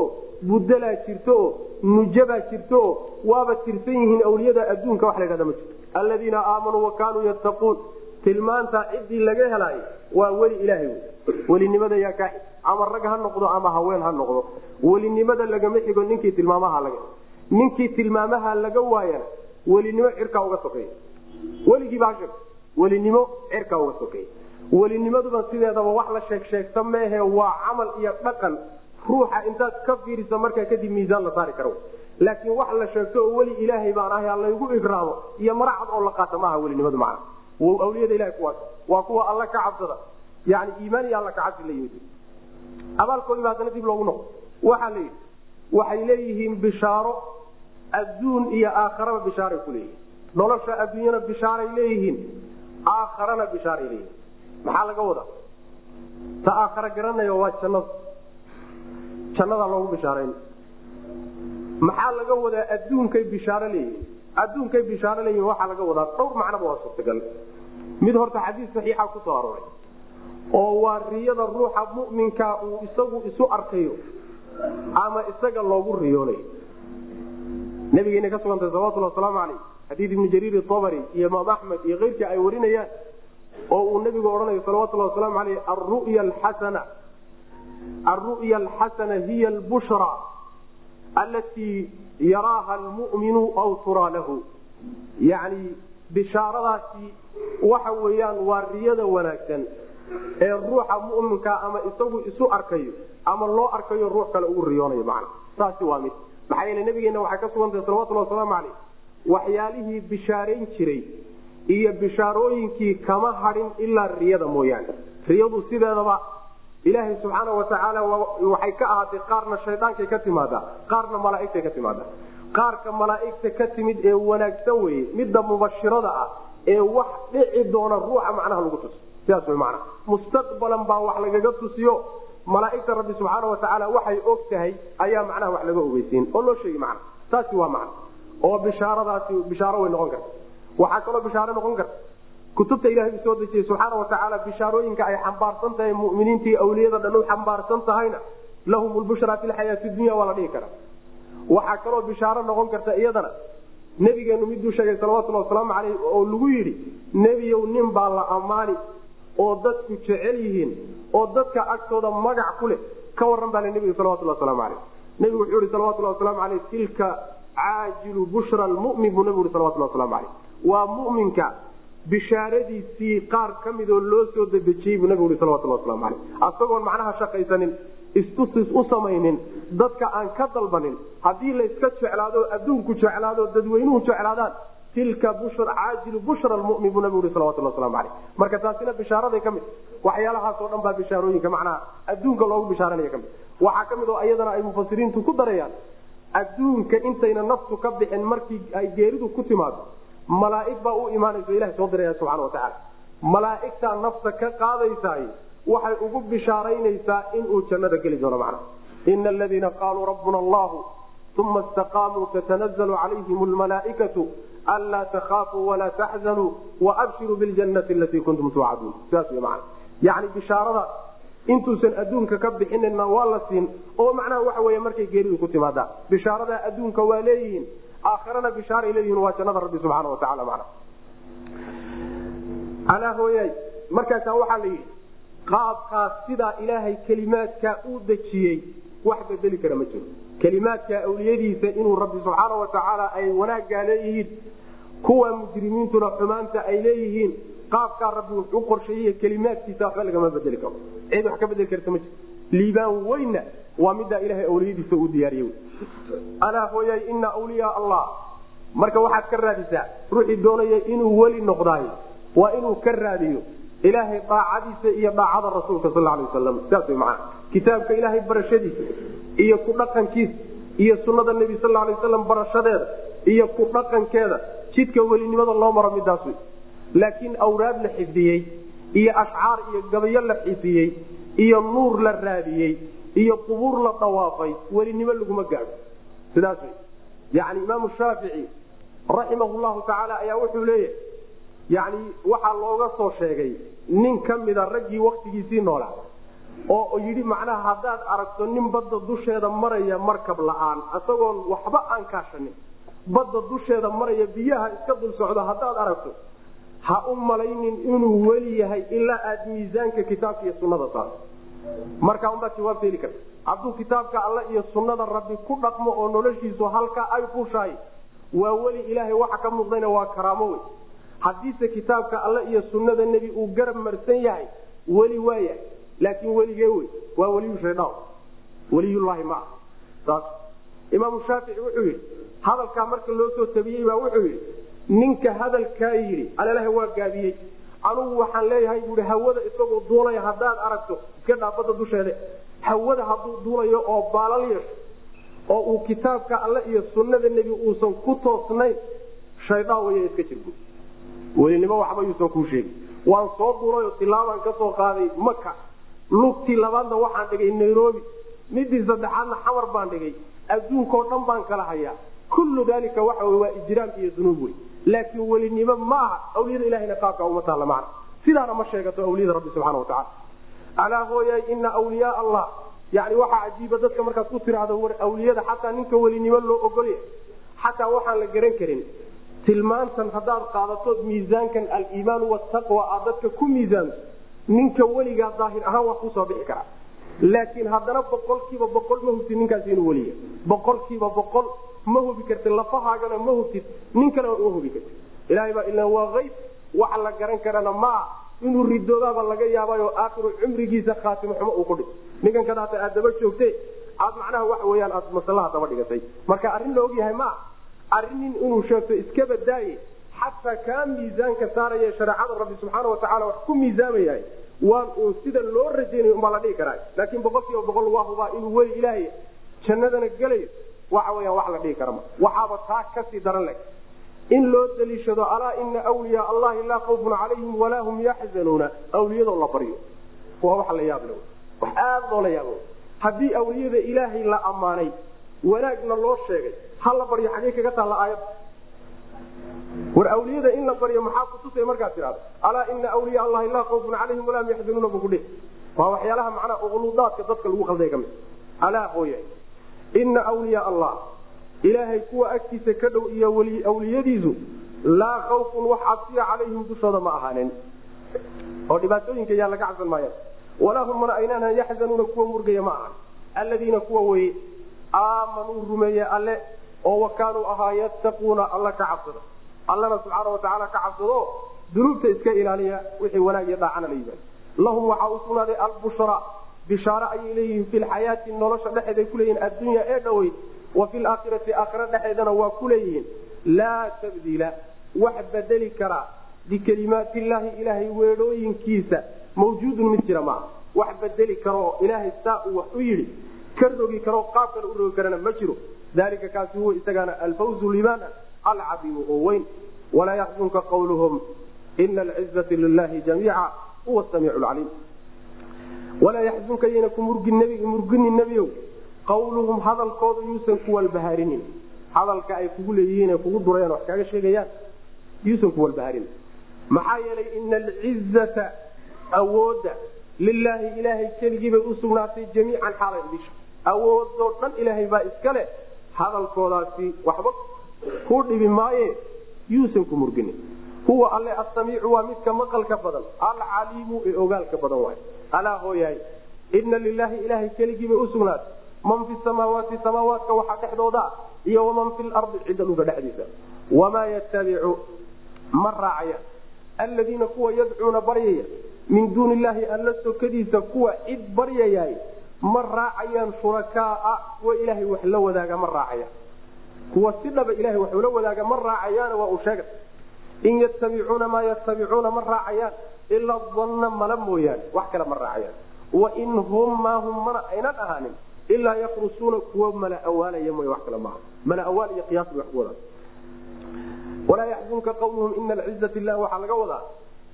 Speaker 1: budalaa jirto o nuja baa jirto waaba tirsan yihiin awliyada adduunka wax la ydhahda ma jirto. Alladiina aamanuu wa kaanuu yattaquun tilmaantaa ciddii laga helaayo waa weli ilaahay welinimada yaa kaa ama rag ha noqdo ama haween ha noqdo. Welinimada lagama xigo ninkii tilmaamaha laga ninkii tilmaamaha laga waayana welinimo cirkaa uga sokeeya weligiiba welinimo cirkaa uga sokeeya welinimaduba sideedaba wax la sheeg sheegta meehe waa camal iyo dhaqan. Ruuxa intaad ka fiirisa markaa kadib miisaan la saari karo. Laakiin wax la sheegto oo weli ilaahay baan ahay laygu ikraamo iyo maracad oo la qaata maaha welinimadu macna. Awliyada ilahay kuwaas waa kuwa alla ka cabsada. Yani iimaan iyo alla kacabsi la yimid. Abaalkoodiiba haddana dib loogu noqo waxaa la yidhi waxay leeyihiin bishaaro adduun iyo aakharaba bishaaray ku leeyihiin. Nolosha adduunyana bishaaray leeyihiin aakharana bishaaray leeyihiin maxaa laga wadaa? Ta aakhara garanayo waa jannada jannadaa loogu bishaarayn. Maxaa laga wadaa adduunkay bishaaro leeyihiin? Adduunkay bishaaro leeyihiin waxaa laga wadaa dhowr macnaba waa suurtagal. Mid horta xadiis saxiixa ku soo arooray oo waa riyada ruuxa muminka uu isagu isu arkayo ama isaga loogu riyoonayo nabigeena ka sugantay salawatulli wasalaamu caleyh xadiid ibni jariir abari iyo imaam axmed iyo keyrkii ay warinayaan oo uu nabigu odhanayo salawatulli wasalaamu aleyh aruya xasana alru'ya alxasana hiya albushra allatii yaraaha almu'minu aw turaa lahu. Yani bishaaradaasi waxa weeyaan waa riyada wanaagsan ee ruuxa muminka ama isagu isu arkayo ama loo arkayo ruux kale ugu riyoonayo macna. Saasi waa mid. Maxaa yeele nabigeena waxay ka sugantahay salawatullhi wasalaamu caleyh waxyaalihii bishaarayn jiray iyo bishaarooyinkii kama hadhin ilaa riyada mooyaane. Riyadu sideedaba ilaahay subxaana watacaala waxay ka ahaatay qaarna shaydaankay ka timaadaa qaarna malaaigtay ka timaadaa qaarka malaaigta ka timid ee wanaagsan weye midda mubashirada ah ee wax dhici doona ruuxa macnaha lagu tuso. Sidaas way macnaha. Mustaqbalan baa wax lagaga tusiyo. Malaaigta rabbi subxaana watacaala waxay og tahay ayaa macnaha wax laga ogeysiin. Oo loo sheegi macna taasi waa macna. Oo bishaaradaasi bishaaro way noqon karta waxaa kaloo bishaaro noqon karta. Kutubta ilahay uu soo dejiyey subxaana watacaala bishaarooyinka ay xambaarsan tahay muminiintii awliyada dhan u xambaarsan tahayna lahum lbushraa fi lxayaati dunya waa la dhihi karaa. Waxaa kaloo bishaaro noqon karta iyadana nebigeenu miduu sheegay salawatulli wasalaamu caleyh oo lagu yidhi nebiyow nin baa la ammaani oo dadku jecel yihiin oo dadka agtooda magac ku leh ka waran baa le nebigu salawatulli wasalaamu caleyh nebigu wuxuu yihi salawatulli wasalaamu caleyh tilka caajilu bushra lmumin buu nebigu yhi salawatulli waslamu caleyh waa muminka bishaaradiisii qaar ka midoo loo soo dedejiyey buu nabigu i salawatulli waslamu caleyh asagoon macnaha shaqaysanin istusis u samaynin dadka aan ka dalbanin haddii layska jeclaado adduunku jeclaado dadweynuhu jeclaadaan tilka caajilu bushra lmumin buu nabigu ui salawatulli waslamu aleyh marka taasina bishaaraday ka mid waxyaalahaasoo dhan baa bishaarooyinka macnaha adduunka loogu bishaaranaya ka mid. Waxaa ka mid oo iyadana ay mufasiriintu ku darayaan adduunka intayna naftu ka bixin markii ay geeridu ku timaado malaa'ig baa u imaanayso ilaha soo diraya subxana watacaala malaa'igtaa nafta ka qaadaysaay waxay ugu bishaaraynaysaa inuu jannada geli doono macnaha. Ina aladiina qaaluu rabbuna allahu uma istaqaamuu tatanazalu calayhim lmalaaikatu anlaa takhaafuu walaa taxzanuu waabshiruu biljannati alatii kuntum tuucaduun. Saas wy mana yani bishaarada intuusan adduunka ka bixinina waa la siin oo macnaha waxa wey markay geeridu ku timaadaa. Bishaarada adduunka waa leeyihiin aakhirana bishaaray leeyihiin waa jannada rabbi subxaana watacaala mana alaa hooyay markaasaa waxaa la yidhi qaabkaas sidaa ilaahay kelimaadkaa uu dejiyey wax bedeli kara ma jiro. Kelimaadka awliyadiisa inuu rabbi subxaana watacaala ay wanaaggaa leeyihiin kuwa mujrimiintuna xumaanta ay leeyihiin qaabkaa rabbi wuxuu qorsheeyey kelimaadkiisa waxba lagama bedeli karo. Cid wax ka bedeli karta ma jiro. Liibaan weynna waa midaa ilahay awliyadiisa uu diyaariye alaa hooyay ina wliyaa allah. Marka waxaad ka raadisaa ruuxii doonaya inuu weli noqdaay waa inuu ka raadiyo ilaahay daacadiisa iyo daacada rasuulka sal alay wasalam saas way macana kitaabka ilaahay barashadiisa iyo ku dhaqankiisa iyo sunnada nebi sal alay wasalam barashadeeda iyo ku dhaqankeeda jidka welinimada loo maro midaas wey laakiin awraad la xifdiyey iyo ashcaar iyo gabayo la xifdiyey iyo nuur la raadiyey iyo qubuur la dhawaafay welinimo laguma gaadho. Sidaas yani imaamu shaafici raximah llahu tacaala ayaa wuxuu leeyahay yani waxaa looga soo sheegay nin ka mida raggii waktigiisii noolaa oo yidhi macnaha haddaad aragto nin badda dusheeda maraya markab la'aan isagoon waxba aan kaashanin badda dusheeda maraya biyaha iska dul socdo haddaad aragto ha u malaynin inuu weli yahay ilaa aad miisaanka kitaabka iyo sunnada saarto markaa unbaad jawaabta heli karta hadduu kitaabka alle iyo sunnada rabbi ku dhaqmo oo noloshiisu halkaa ay kushahay waa weli ilaahay waxa ka muuqdayna waa karaamo wey haddiise kitaabka alle iyo sunnada nebi uu garab marsan yahay weli waa yahay laakiin weligee wey waa weliyu shaydaan weliyullaahi ma ah imaamu shaafici wuxuu yidhi hadalkaa marka loo soo tabiyey baa wuxuu yidhi ninka hadalkaa yidhi alelaha waa gaabiyey anugu waxaan leeyahay buui hawada isagoo duulaya haddaad aragto iska dhaafada dusheede. Hawada hadduu duulayo oo baalal yeesho oo uu kitaabka alle iyo sunnada nebi uusan ku toosnayn shaydaan wey iska jirbu welinimo waxba yuusan kuu sheegin. Waan soo duulayoo tilaabaan ka soo qaaday maka lugtii labaadna waxaan dhigay nairobi. Midii saddexaadna xamar baan dhigay. Adduunkao dhan baan kala hayaa. Kullu daalika waxa w waa ijraam iyo dunuub wey laakiin welinimo ma aha awliyada ilahayna qaabka uma taalla macna sidaana ma sheegato awliyada rabbi subxana watacala alaa hooyay ina wliyaa allah yani waxaa cajiiba dadka markaad ku tiraahdo war awliyada xataa ninka welinimo loo ogolya xataa waxaan la garan karin. Tilmaantan haddaad qaadatood miisaankan aliimaan wataqwa aad dadka ku miisaanto ninka weligaa daahir ahaan waa ku soo bixi karaa laakiin haddana boqolkiiba boqol ma hubtid ninkaas inuu weliya. Boqolkiiba boqol ma hubi kartid lafahaagana ma hubtid nin kalena uma hubi kartid ilahay baa ila waa ayb waxa la garan karana maa inuu ridoobaaba laga yaabayo aakhiru cumrigiisa khaatimo xumo uu ku dhig. Ninkan kadaata aad daba joogte aad macnaha waxa weyaan aad masalaha daba dhigatay. Marka arrin la ogyahay maa arinin inuu sheegto iska badaaye xataa kaa miisaanka saaraya shareecada rabbi subxaana watacaala wax ku miisaamayahay waan uun sida loo rajaynayo umbaa la dhihi karaa. Laakiin boqol kiiba boqol waa hubaa inuu weli ilaahay jannadana gelayo. Waxa weyaan wax la dhihi kara ma. Waxaaba taa ka sii daran leh. In loo daliishado alaa ina wliyaa allahi laa khawfun calayhim walaa hum yaxzanuuna awliyadoo la baryo. Waa wax la yaable wax aad loola yaabo haddii awliyada ilaahay la ammaanay wanaagna loo sheegay ha la baryo xagee kaga taalla aayad war awliyada in la baryo maxaa kutusay markaad tidhahdo alaa ina wliya allahi laa khawfun calayhim walaa hum yaxzanuuna bu kudhe waa waxyaalaha macnaha uqludaadka dadka lagu qalday ka mid. Alaa hooya ina wliyaa allah ilaahay kuwa agtiisa ka dhow iyo awliyadiisu laa khawfun wax cabsiya calayhim dushooda ma ahaanin. Oo dhibaatooyinka yaa laga cabsan maaya walaa hum mana aynaan yaxzanuuna kuwa murgaya ma ahan. Alladiina kuwa weye aamanuu rumeeye alle oo wa kaanuu ahaa yattaquuna alla ka cabsada allana subxaana watacaala ka cabsado dunuubta iska ilaaliya wixii wanaag iyo daacana la yimaado lahum waxaa u sugnaaday albushra bishaare ayay leeyihiin fi lxayaati nolosha dhexeeday kuleeyihin addunya ee dhowey wa fi laakhirati aakhira dhexeedana waa ku leeyihiin. Laa tabdiila wax bedeli karaa bikelimaati illaahi ilaahay weedhooyinkiisa mawjuudun mid jira maaha. Wax bedeli karoo ilaahay saa uu wax u yidhi ka rogi karo qaab kale u rogi karana ma jiro. Dalika kaasi huwa isagaana alfawzu libaana alcadiimu oo weyn walaa yaxzunka qawluhum ina alcizata lilahi jamiica huwa samiic lcaliim walaa yaxzunka yayna ku murgini nebiow qawluhum hadalkooda yuusan ku walbahaarinin hadalka ay kugu leeyihiin kugu durayaan wax kaaga sheegayaan yuusan ku walbahaarinin maxaa yeelay ina alcizata awoodda lilaahi ilaahay keligii bay u sugnaatay jamiican xaalay idisha awoodoo dhan ilaahay baa iska leh hadalkoodaasi waxba ku dhibi maaye yuusan ku murginin huwa alle asamiicu waa midka maqalka badan alcaliimu ee ogaalka badan waay. Alaa hooyahay ina lilaahi ilaahay keligii bay usugnaatay man fi samaawaati samaawaadka waxaa dhexdooda iyo waman fi lardi cidda dhulka dhexdiisa. Wamaa yatabicu ma raacayaan alladiina kuwa yadcuuna baryaya min duuni illaahi alla sokadiisa kuwa cid baryayaay ma raacayaan shurakaaa kuwa ilaahay wax la wadaaga ma raacayaan kuwa si dhaba ilahay wax ula wadaaga ma raacayaana waa uu sheegay. In yatabicuuna maa yatabicuuna ma raacayaan. Ilaa danna mala mooyaane wax kale ma raacayaan. Wain hum maa hum mana aynan ahaanin. Ilaa yakrusuuna kuwa mala awaalaya mooy wax kale maaha mala awaal iyo qiyaas bay wax ku wadaan. Walaa yaxzunka qawluhum ina alcizata illah waxaa laga wadaa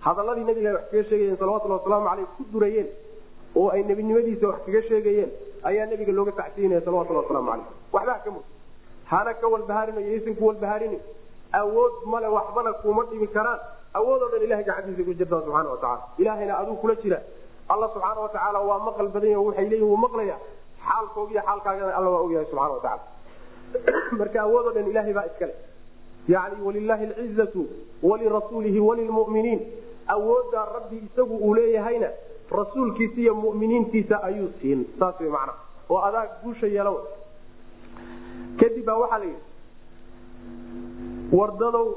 Speaker 1: hadaladii nabiga wax kaga sheegayeen salawatulli wasalaamu aleyh ku durayeen oo ay nebinimadiisa wax kaga sheegayeen ayaa nebiga looga tacsiinaya salawatulli wasalaamu aleyh waxbaa ka mud hana ka walbahaarino yaysan ku walbahaarinin awood male waxbana kuma dhimi karaan. Awoodoo dhan ilahay gacantiisa ku jirta subxana watacaala ilahayna aduu kula jira. Alla subxaana watacaala waa maqal badan yaho waxay leeyihiin wuu maqlaya xaalkoogiiyo xaalkaagana alla waa ogyahay subxana watacaala marka awoodoo dhan ilahay baa iskale yani walilahi alcizatu walirasuulihi walilmuminiin awooddaa rabbi isagu uu leeyahayna rasuulkiisa iyo muminiintiisa ayuu siin. Saas wy macna. Oo adaa guusha yeelo kadib baa waxaa la yidhi wardadow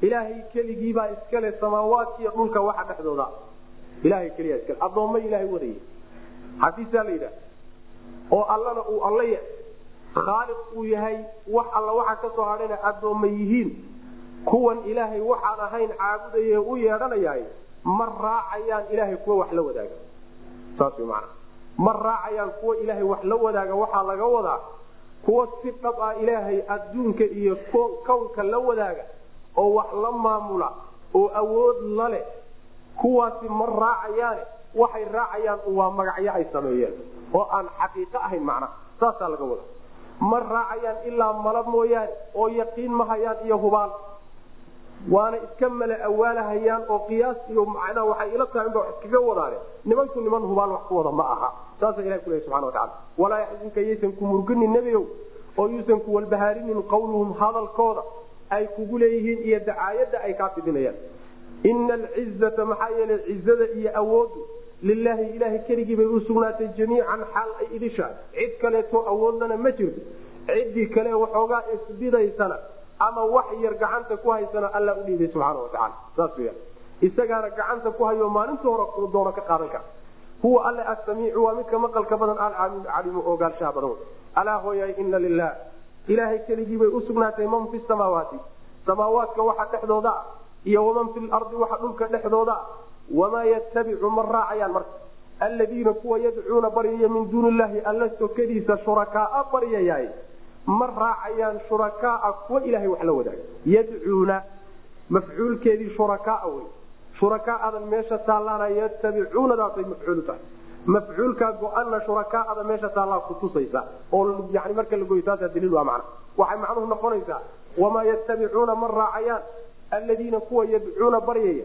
Speaker 1: ilaahay keligiibaa iskale samaawaadkiiyo dhulka waxa dhexdooda. Ilahay keliya iskale addoomma ilaahay wadayay xafiisaa la yidhaha oo allana uu alla ya khaaliq uu yahay wax alla waxa ka soo hadhayna addoomma yihiin. Kuwan ilaahay waxaan ahayn caabudaye u yeedhanayaay ma raacayaan ilaahay kuwa wax la wadaaga. Saas man ma raacayaan kuwa ilaahay wax la wadaaga waxaa laga wadaa kuwa si dhab ah ilaahay adduunka iyo kownka la wadaaga oo wax la maamula oo awood la leh kuwaasi ma raacayaane waxay raacayaan waa magacyo ay sameeyeen oo aan xaqiiqo ahayn macna saasaa laga wada ma raacayaan ilaa mala mooyaane oo yaqiin ma hayaan iyo hubaan waana iska mala awaalahayaan oo qiyaas iyo macnaa waxay ila tahay inba iskaga wadaane nimanku niman hubaan wax ku wada ma aha. Saasa ilahi ku lehy subxana watacala walaa yaxzunka yaysan ku murginin nebigow oo yuusan ku walbahaarinin qawluhum hadalkooda ay kugu leeyihiin iyo dacaayadda ay kaa fidinayaan. Ina alcizata maxaa yeelay cizada iyo awoodu lilaahi ilaahay keligii bay u sugnaatay jamiican xaal ay idisha cid kaleeto awoodlana ma jirto. Ciddii kale waxoogaa isbidaysana ama wax yar gacanta ku haysana alla u dhiibay subxaana watacaala saas wya isagaana gacanta ku hayo maalinta hore doono ka qaadan kara. Huwa alle asamiicu waa midka maqalka badan alcalimu ogaalshaha badan. Alaa hooyay ina lilah ilaahay keligii bay u sugnaatay man fi samaawaati? Samaawaadka waxa dhexdooda ah iyo waman fi lardi waxa dhulka dhexdooda ah. Wamaa yatabicu ma raacayaan marka. Alladiina kuwa yadcuuna baryaya min duuni illaahi alla sokadiisa shurakaaa baryayaay ma raacayaan shurakaaa kuwa ilahay wax la wadaaga. Yadcuuna mafcuulkeedii shurakaa wey. Shurakaaadan meesha taallaana yatabicuunadaasay mafcuul tahay. Mafcuulkaa go-ana shurakaada meesha taallaa kutusaysa oo yani marka lagoy taasa daliil waa macna. Waxay macnuhu noqonaysaa wamaa yatabicuuna ma raacayaan alladiina kuwa yadcuuna baryaya.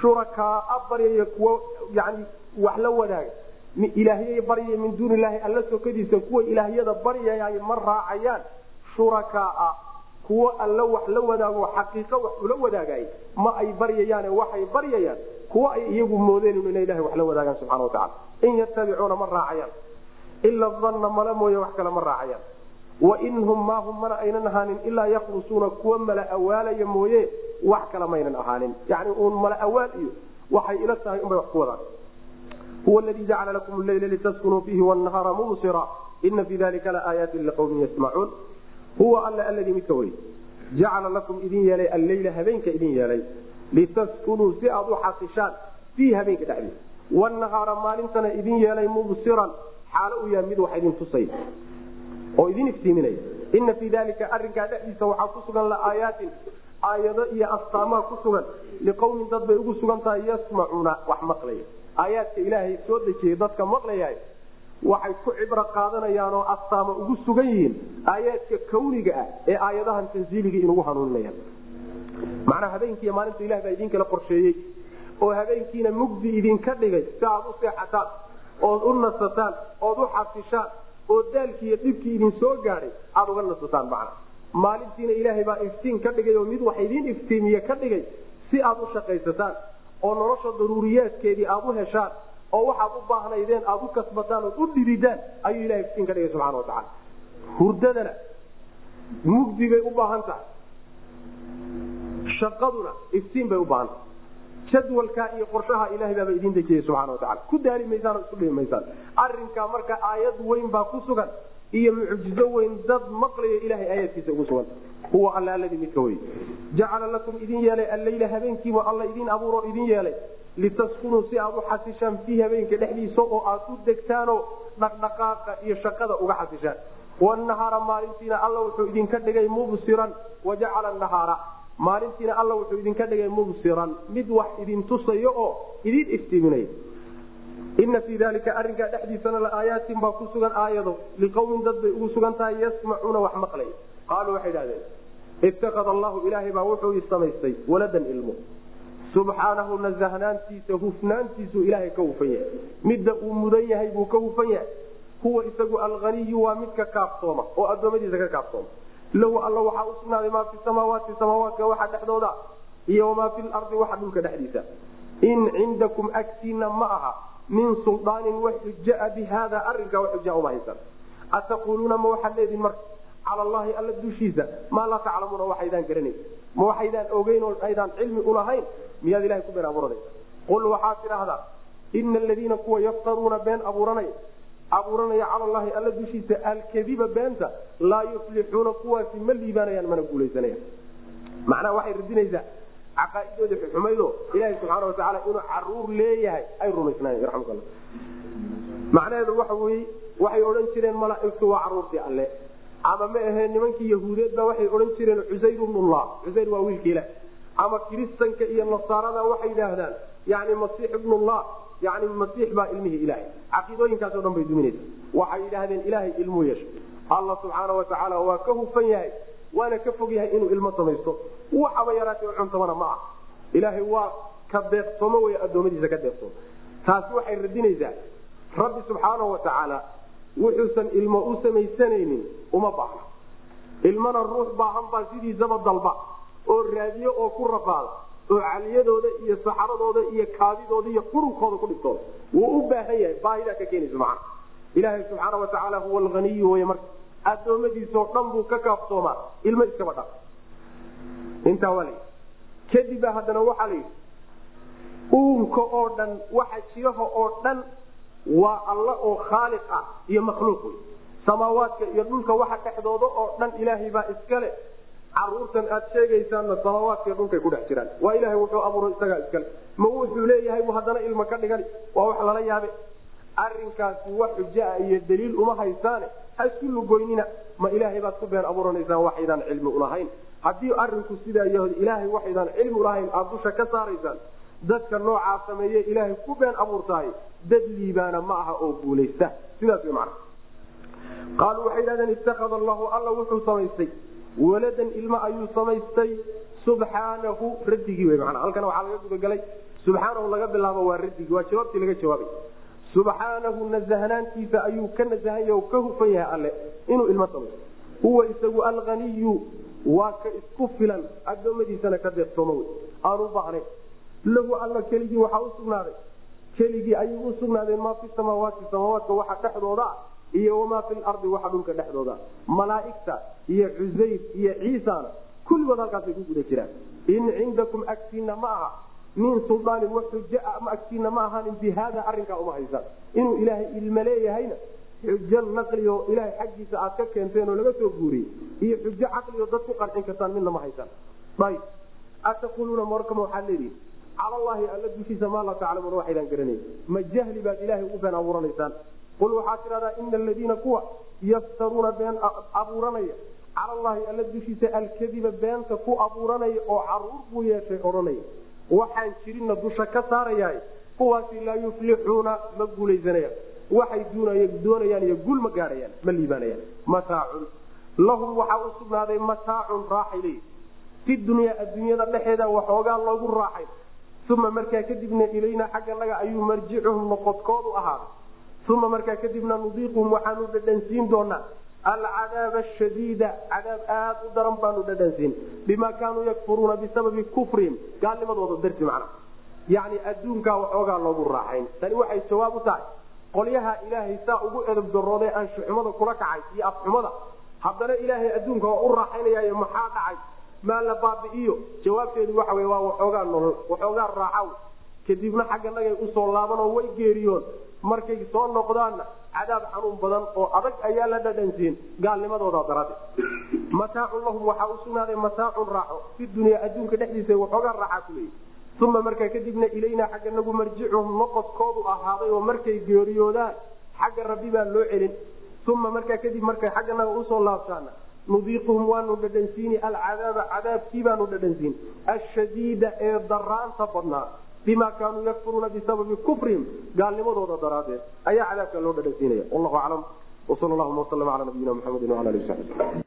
Speaker 1: Shurakaaa baryaya kuwa yani wax la wadaaga ilaahyay baryaya min duuni illaahi alla sokadiisa kuwa ilaahyada baryayay ma raacayaan. Shurakaaa kuwa alla wax la wadaago xaqiiqo wax ula wadaagay ma ay baryayaane waxay baryayaan kuwa ay iyagu moodeen ina ilaha wax la wadaagaan subxana watacala in yatabicuuna ma raacayaan. Ila danna mala mooye wax kale ma raacayaan. Wain hum maa hum mana aynan ahaanin ilaa yakrusuuna kuwa mala awaalaya mooye wax kale maynan ahaanin. Yani uun mala awaal iyo waxay ila tahay unbay wax ku wadaan huwa ladii jacala lakum leyla litaskunuu fiihi wnahaara mubsira ina fii dalika laaayaati liqawmin yasmacuun huwa alla aladii midka wey jacala lakum idin yeelay alleyla habeenka idin yeelay litaskunuu si aad u xasishaan fiihi habeenka dhexdiisa wanahaara maalintana idin yeelay mubsiran xaalo u yahay mid wax idin tusay oo idin iftiiminaya ina fii dalika arinkaa dhexdiisa waxaa ku sugan laaayaatin aayado iyo astaamaa ku sugan liqowmin dad bay ugu sugan tahay yasmacuuna wax maqlaya aayaadka ilaahay soo dejiyay dadka maqlaya waxay ku cibro qaadanayaan oo astaama ugu sugan yihiin aayaadka kawniga ah ee aayadahan tansiiliga inugu hanuuninayaan macnaa habeenkiiy maalinta ilah baa idin kala qorsheeyey oo habeenkiina mugdi idinka dhigay si aad u seexataan ood u nasataan ood u xasishaan oo daalkii iyo dhibkii idin soo gaadhay aada uga nasataan macna. Maalintiina ilaahay baa iftiin ka dhigay oo mid wax idiin iftiimiye ka dhigay si aad u shaqaysataan oo nolosha daruuriyaadkeedii aad u heshaan oo waxaad u baahnaydeen aad u kasbataan ood u dhididaan ayuu ilahay iftiin ka dhigay subxana watacaala hurdadana mugdi bay u baahan tahay. Shaqaduna iftiin bay u baahan tahay. Jadwalkaa iyo qorshaha ilahay baaba idin dejiyey subxana watacala ku daali maysaan oo isku dhibi maysaan. Arrinkaa marka aayad weyn baa ku sugan iyo mucjizo weyn dad maqlayo ilahay aayaadkiisa ugu sugan. Huwa alla alladii midka wey jacala lakum idin yeelay alleyla habeenkiiba alla idin abuuro idin yeelay. Litaskunuu si aad u xasishaan fiihi habeenka dhexdiisa oo aad u degtaanoo dhaqdhaqaaqa iyo shaqada uga xasishaan. Wanahaara maalintiina alla wuxuu idinka dhigay mubsiran wajacala nahaara maalintiina alla wuxuu idinka dhigay mubsiran. Mid wax idin tusayo oo idin iftiiminaya ina fii dalika arinkaa dhexdiisana laayaatin baa ku sugan aayado liqowmin dad bay ugu sugan tahay yasmacuuna wax maqlay. Qaaluu waxay idhahdeen itakada allahu ilaahay baa wuxuu samaystay waladan ilmo. Subxaanahu nasahnaantiisa hufnaantiisuu ilaahay ka hufan yahay. Midda uu mudan yahay buu ka hufan yahay. Huwa isagu alaniyu waa midka kaafsooma oo adoomadiisa ka kaafsooma lahu alla waxaa u sugnaaday maa fi samaawaati samaawaadka waxa dhexdooda iyo wamaa fi lardi waxa dhulka dhexdiisa. In cindakum agtiina ma aha min suldaanin wax xujaa bi haada arinkaa wax xujaa uma haysan. Ataquuluuna ma waxaad leediin marka? Cala allahi alla dushiisa. Maa laa taclamuuna waxaydaan garanayn ma waxaydaan ogeyn oo aydaan cilmi ulahayn miyaad ilahay ku been abuuranaysa qul waxaad tidhaahdaa ina aladiina kuwa yaftaruuna been abuuranaya abuuranaya cala allahi alla dushiisa alkadiba beenta laa yuflixuuna kuwaasi ma liibaanayaan mana guulaysanayaan. Macnaha waxay radinaysaa caqaa'idoodii xuxumaydo ilaahay subxaana watacaala inuu carruur leeyahay ay rumaysnaayeen macnaheedu waxa weye waxay odhan jireen malaaigtu waa caruurtii alle. Ama ma ahee nimankii yahuudeed ba waxay odhan jireen cusayr ibnullah cusayr waa wiilka ilah ama kiristanka iyo nasaarada waxay yidhaahdaan yani masiix ibnullah yani masiix baa ilmihii ilaahay. Caqiidooyinkaasoo dhan bay duminaysa waxay yidhaahdeen ilaahay ilmuu yeeshay alla subxaana watacaala waa ka hufan yahay waana ka fog yahay inuu ilmo samaysto. Waxaba yaraatee cuntamana ma ah. Ilaahay waa ka deeqsoomo wey adoomadiisa ka deeqsoomo taasi waxay radinaysaa rabbi subxaana watacaala wuxuusan ilmo u samaysanaynin uma baahna. Ilmana ruux baahan baa sidiisaba dalba oo raadiyo oo ku rafaada oo caliyadooda iyo saxaradooda iyo kaadidooda iyo qurunkooda ku dhigtooda. Wuu u baahan yahay baahidaa ka keenaysa macana ilaahay subxaana watacaala huwa alaniyu wey marka adoomadiisao dhan buu ka kaaftoomaa ilmo iskaba dha intaa waa layidhi kadib baa haddana waxaa la yidhi uunka oo dhan waxa jiraha oo dhan waa alla oo khaaliq ah iyo makhluuq wey samaawaadka iyo dhulka waxa dhexdooda oo dhan ilaahay baa iskale caruurtan aad sheegaysaanna samaawaadka iyo dhulkay ku dhex jiraan. Waa ilaahay wuxuu abuuray isagaa iskale ma wuxuu leeyahay bu haddana ilmo ka dhigani? Waa wax lala yaabe. Arinkaasi wax xujaa iyo daliil uma haysaane ha lugoynina ma ilaahay baad ku been abuuranaysaan waxaydaan cilmi ulahayn haddii arinku sidaa yaho ilaahay waxaydaan cilmi ulahayn aada dusha ka saaraysaan. Dadka noocaa sameeye ilaahay ku been abuurtahay dad liibaana ma aha oo guulaysta. Sidaas man qaaluu waxay dhahdeen itakada allahu alla wuxuu samaystay. Waladan ilmo ayuu samaystay. Subxaanahu radigii w man halkan waxaa laga gudagalay subxaanahu laga bilaabo waa radigii waa jawaabtii laga jawaabay subxaanahu nasahnaantiisa ayuu ka nasahan yah ka hufan yahay alle. Inuu ilmo samaysto huwa isagu alaniyu waa ka isku filan. Adoomadiisana ka deeqsoomo aanu baahnayn lahu alla keligii waxaa usugnaaday keligii ayuu usugnaaday maa fi samaawaati samaawaadka waxa dhexdooda iyo wamaa fi lardi waxa dhulka dhexdooda. Malaaigta iyo cusayr iyo ciisana kulligood halkaasay ku guda jiraan. In cindakum agtiina ma aha min suldaanin wax xujaa ma ma ahaanin bi haada arinkaa uma haysaan. Inuu ilaahay ilmo leeyahayna xujo naqliyo ilaahay xaggiisa aad ka keenteen oo laga soo guuriyey iyo xujo caqliyo dad ku qancin kartaan midna ma haysaan. Ayb ataquluuna markama waxaad leedihin? Cala allahi alla dushiisa maa laa taclamuuna waxaydaan garanay ma jahli baad ilaahay ugu been abuuranaysaan? Qul waxaad tidhahdaa ina aladiina kuwa yaftaruuna been abuuranaya. Cala allahi alla dushiisa alkadiba beenta ku abuuranaya oo carruur buu yeeshay odhanaya waxaan jirinna dusha ka saarayahay kuwaasi laa yuflixuuna ma guulaysanayaan. Waxay doonayaan iyo guul ma gaadhayaan ma liibaanayaan. Mataacun. Lahum waxaa u sugnaaday mataacun raaxay leeyi fi dunyaa adduunyada dhexeeda waxoogaa loogu raaxay. Uma markaa kadibna ilayna xagganaga ayuu marjicuhum noqodkoodu ahaaday uma markaa kadibna nudiiquhum waxaanu dhadhansiin doonaa alcadaaba ashadiida cadaab aad u daran baanu dhadhansiin bimaa kaanuu yakfuruuna bisababi kufrihim gaalnimadooda darti macna yacni adduunkaa waxoogaa loogu raaxayn tani waxay jawaab u tahay qolyaha ilaahay saa ugu edab darooday anshuxumada kula kacay iyo afxumada haddana ilaahay adduunka waa u raaxaynayaayo maxaa dhacay maa la baabi'iyo jawaabteedu waxa wey waa waxoogaa nolol waxoogaa raaxaw kadibna xagganagay u soo laabanoo way geeriyoon markay soo noqdaanna cadaab xanuun badan oo adag ayaa la dhadhansiin gaalnimadooda daraade mataacun lahum waxaa u sugnaaday mataacun raaxo fi dunyaa adduunka dhexdiisa waxoogaa raaxaa uma markaa kadibna ilaynaa xagganagu marjicuhum noqodkoodu ahaaday oo markay geeriyoodaan xagga rabbi baa loo celin. Uma markaa kadib markay xagganaga u soo laabtaana nudiiquhum waanu dhadhansiini alcadaaba cadaabkii baanu dhadhansiin. Ashadiida ee daraanta badnaa bima kaanuu yakfuruuna bisababi kufrihim gaalnimadooda daraadeed ayaa cadaabka loo dhadhansiinaya. Wallahu aclam. Wsal llahuma waslm ala nabiyina mxamedi wala ali sabi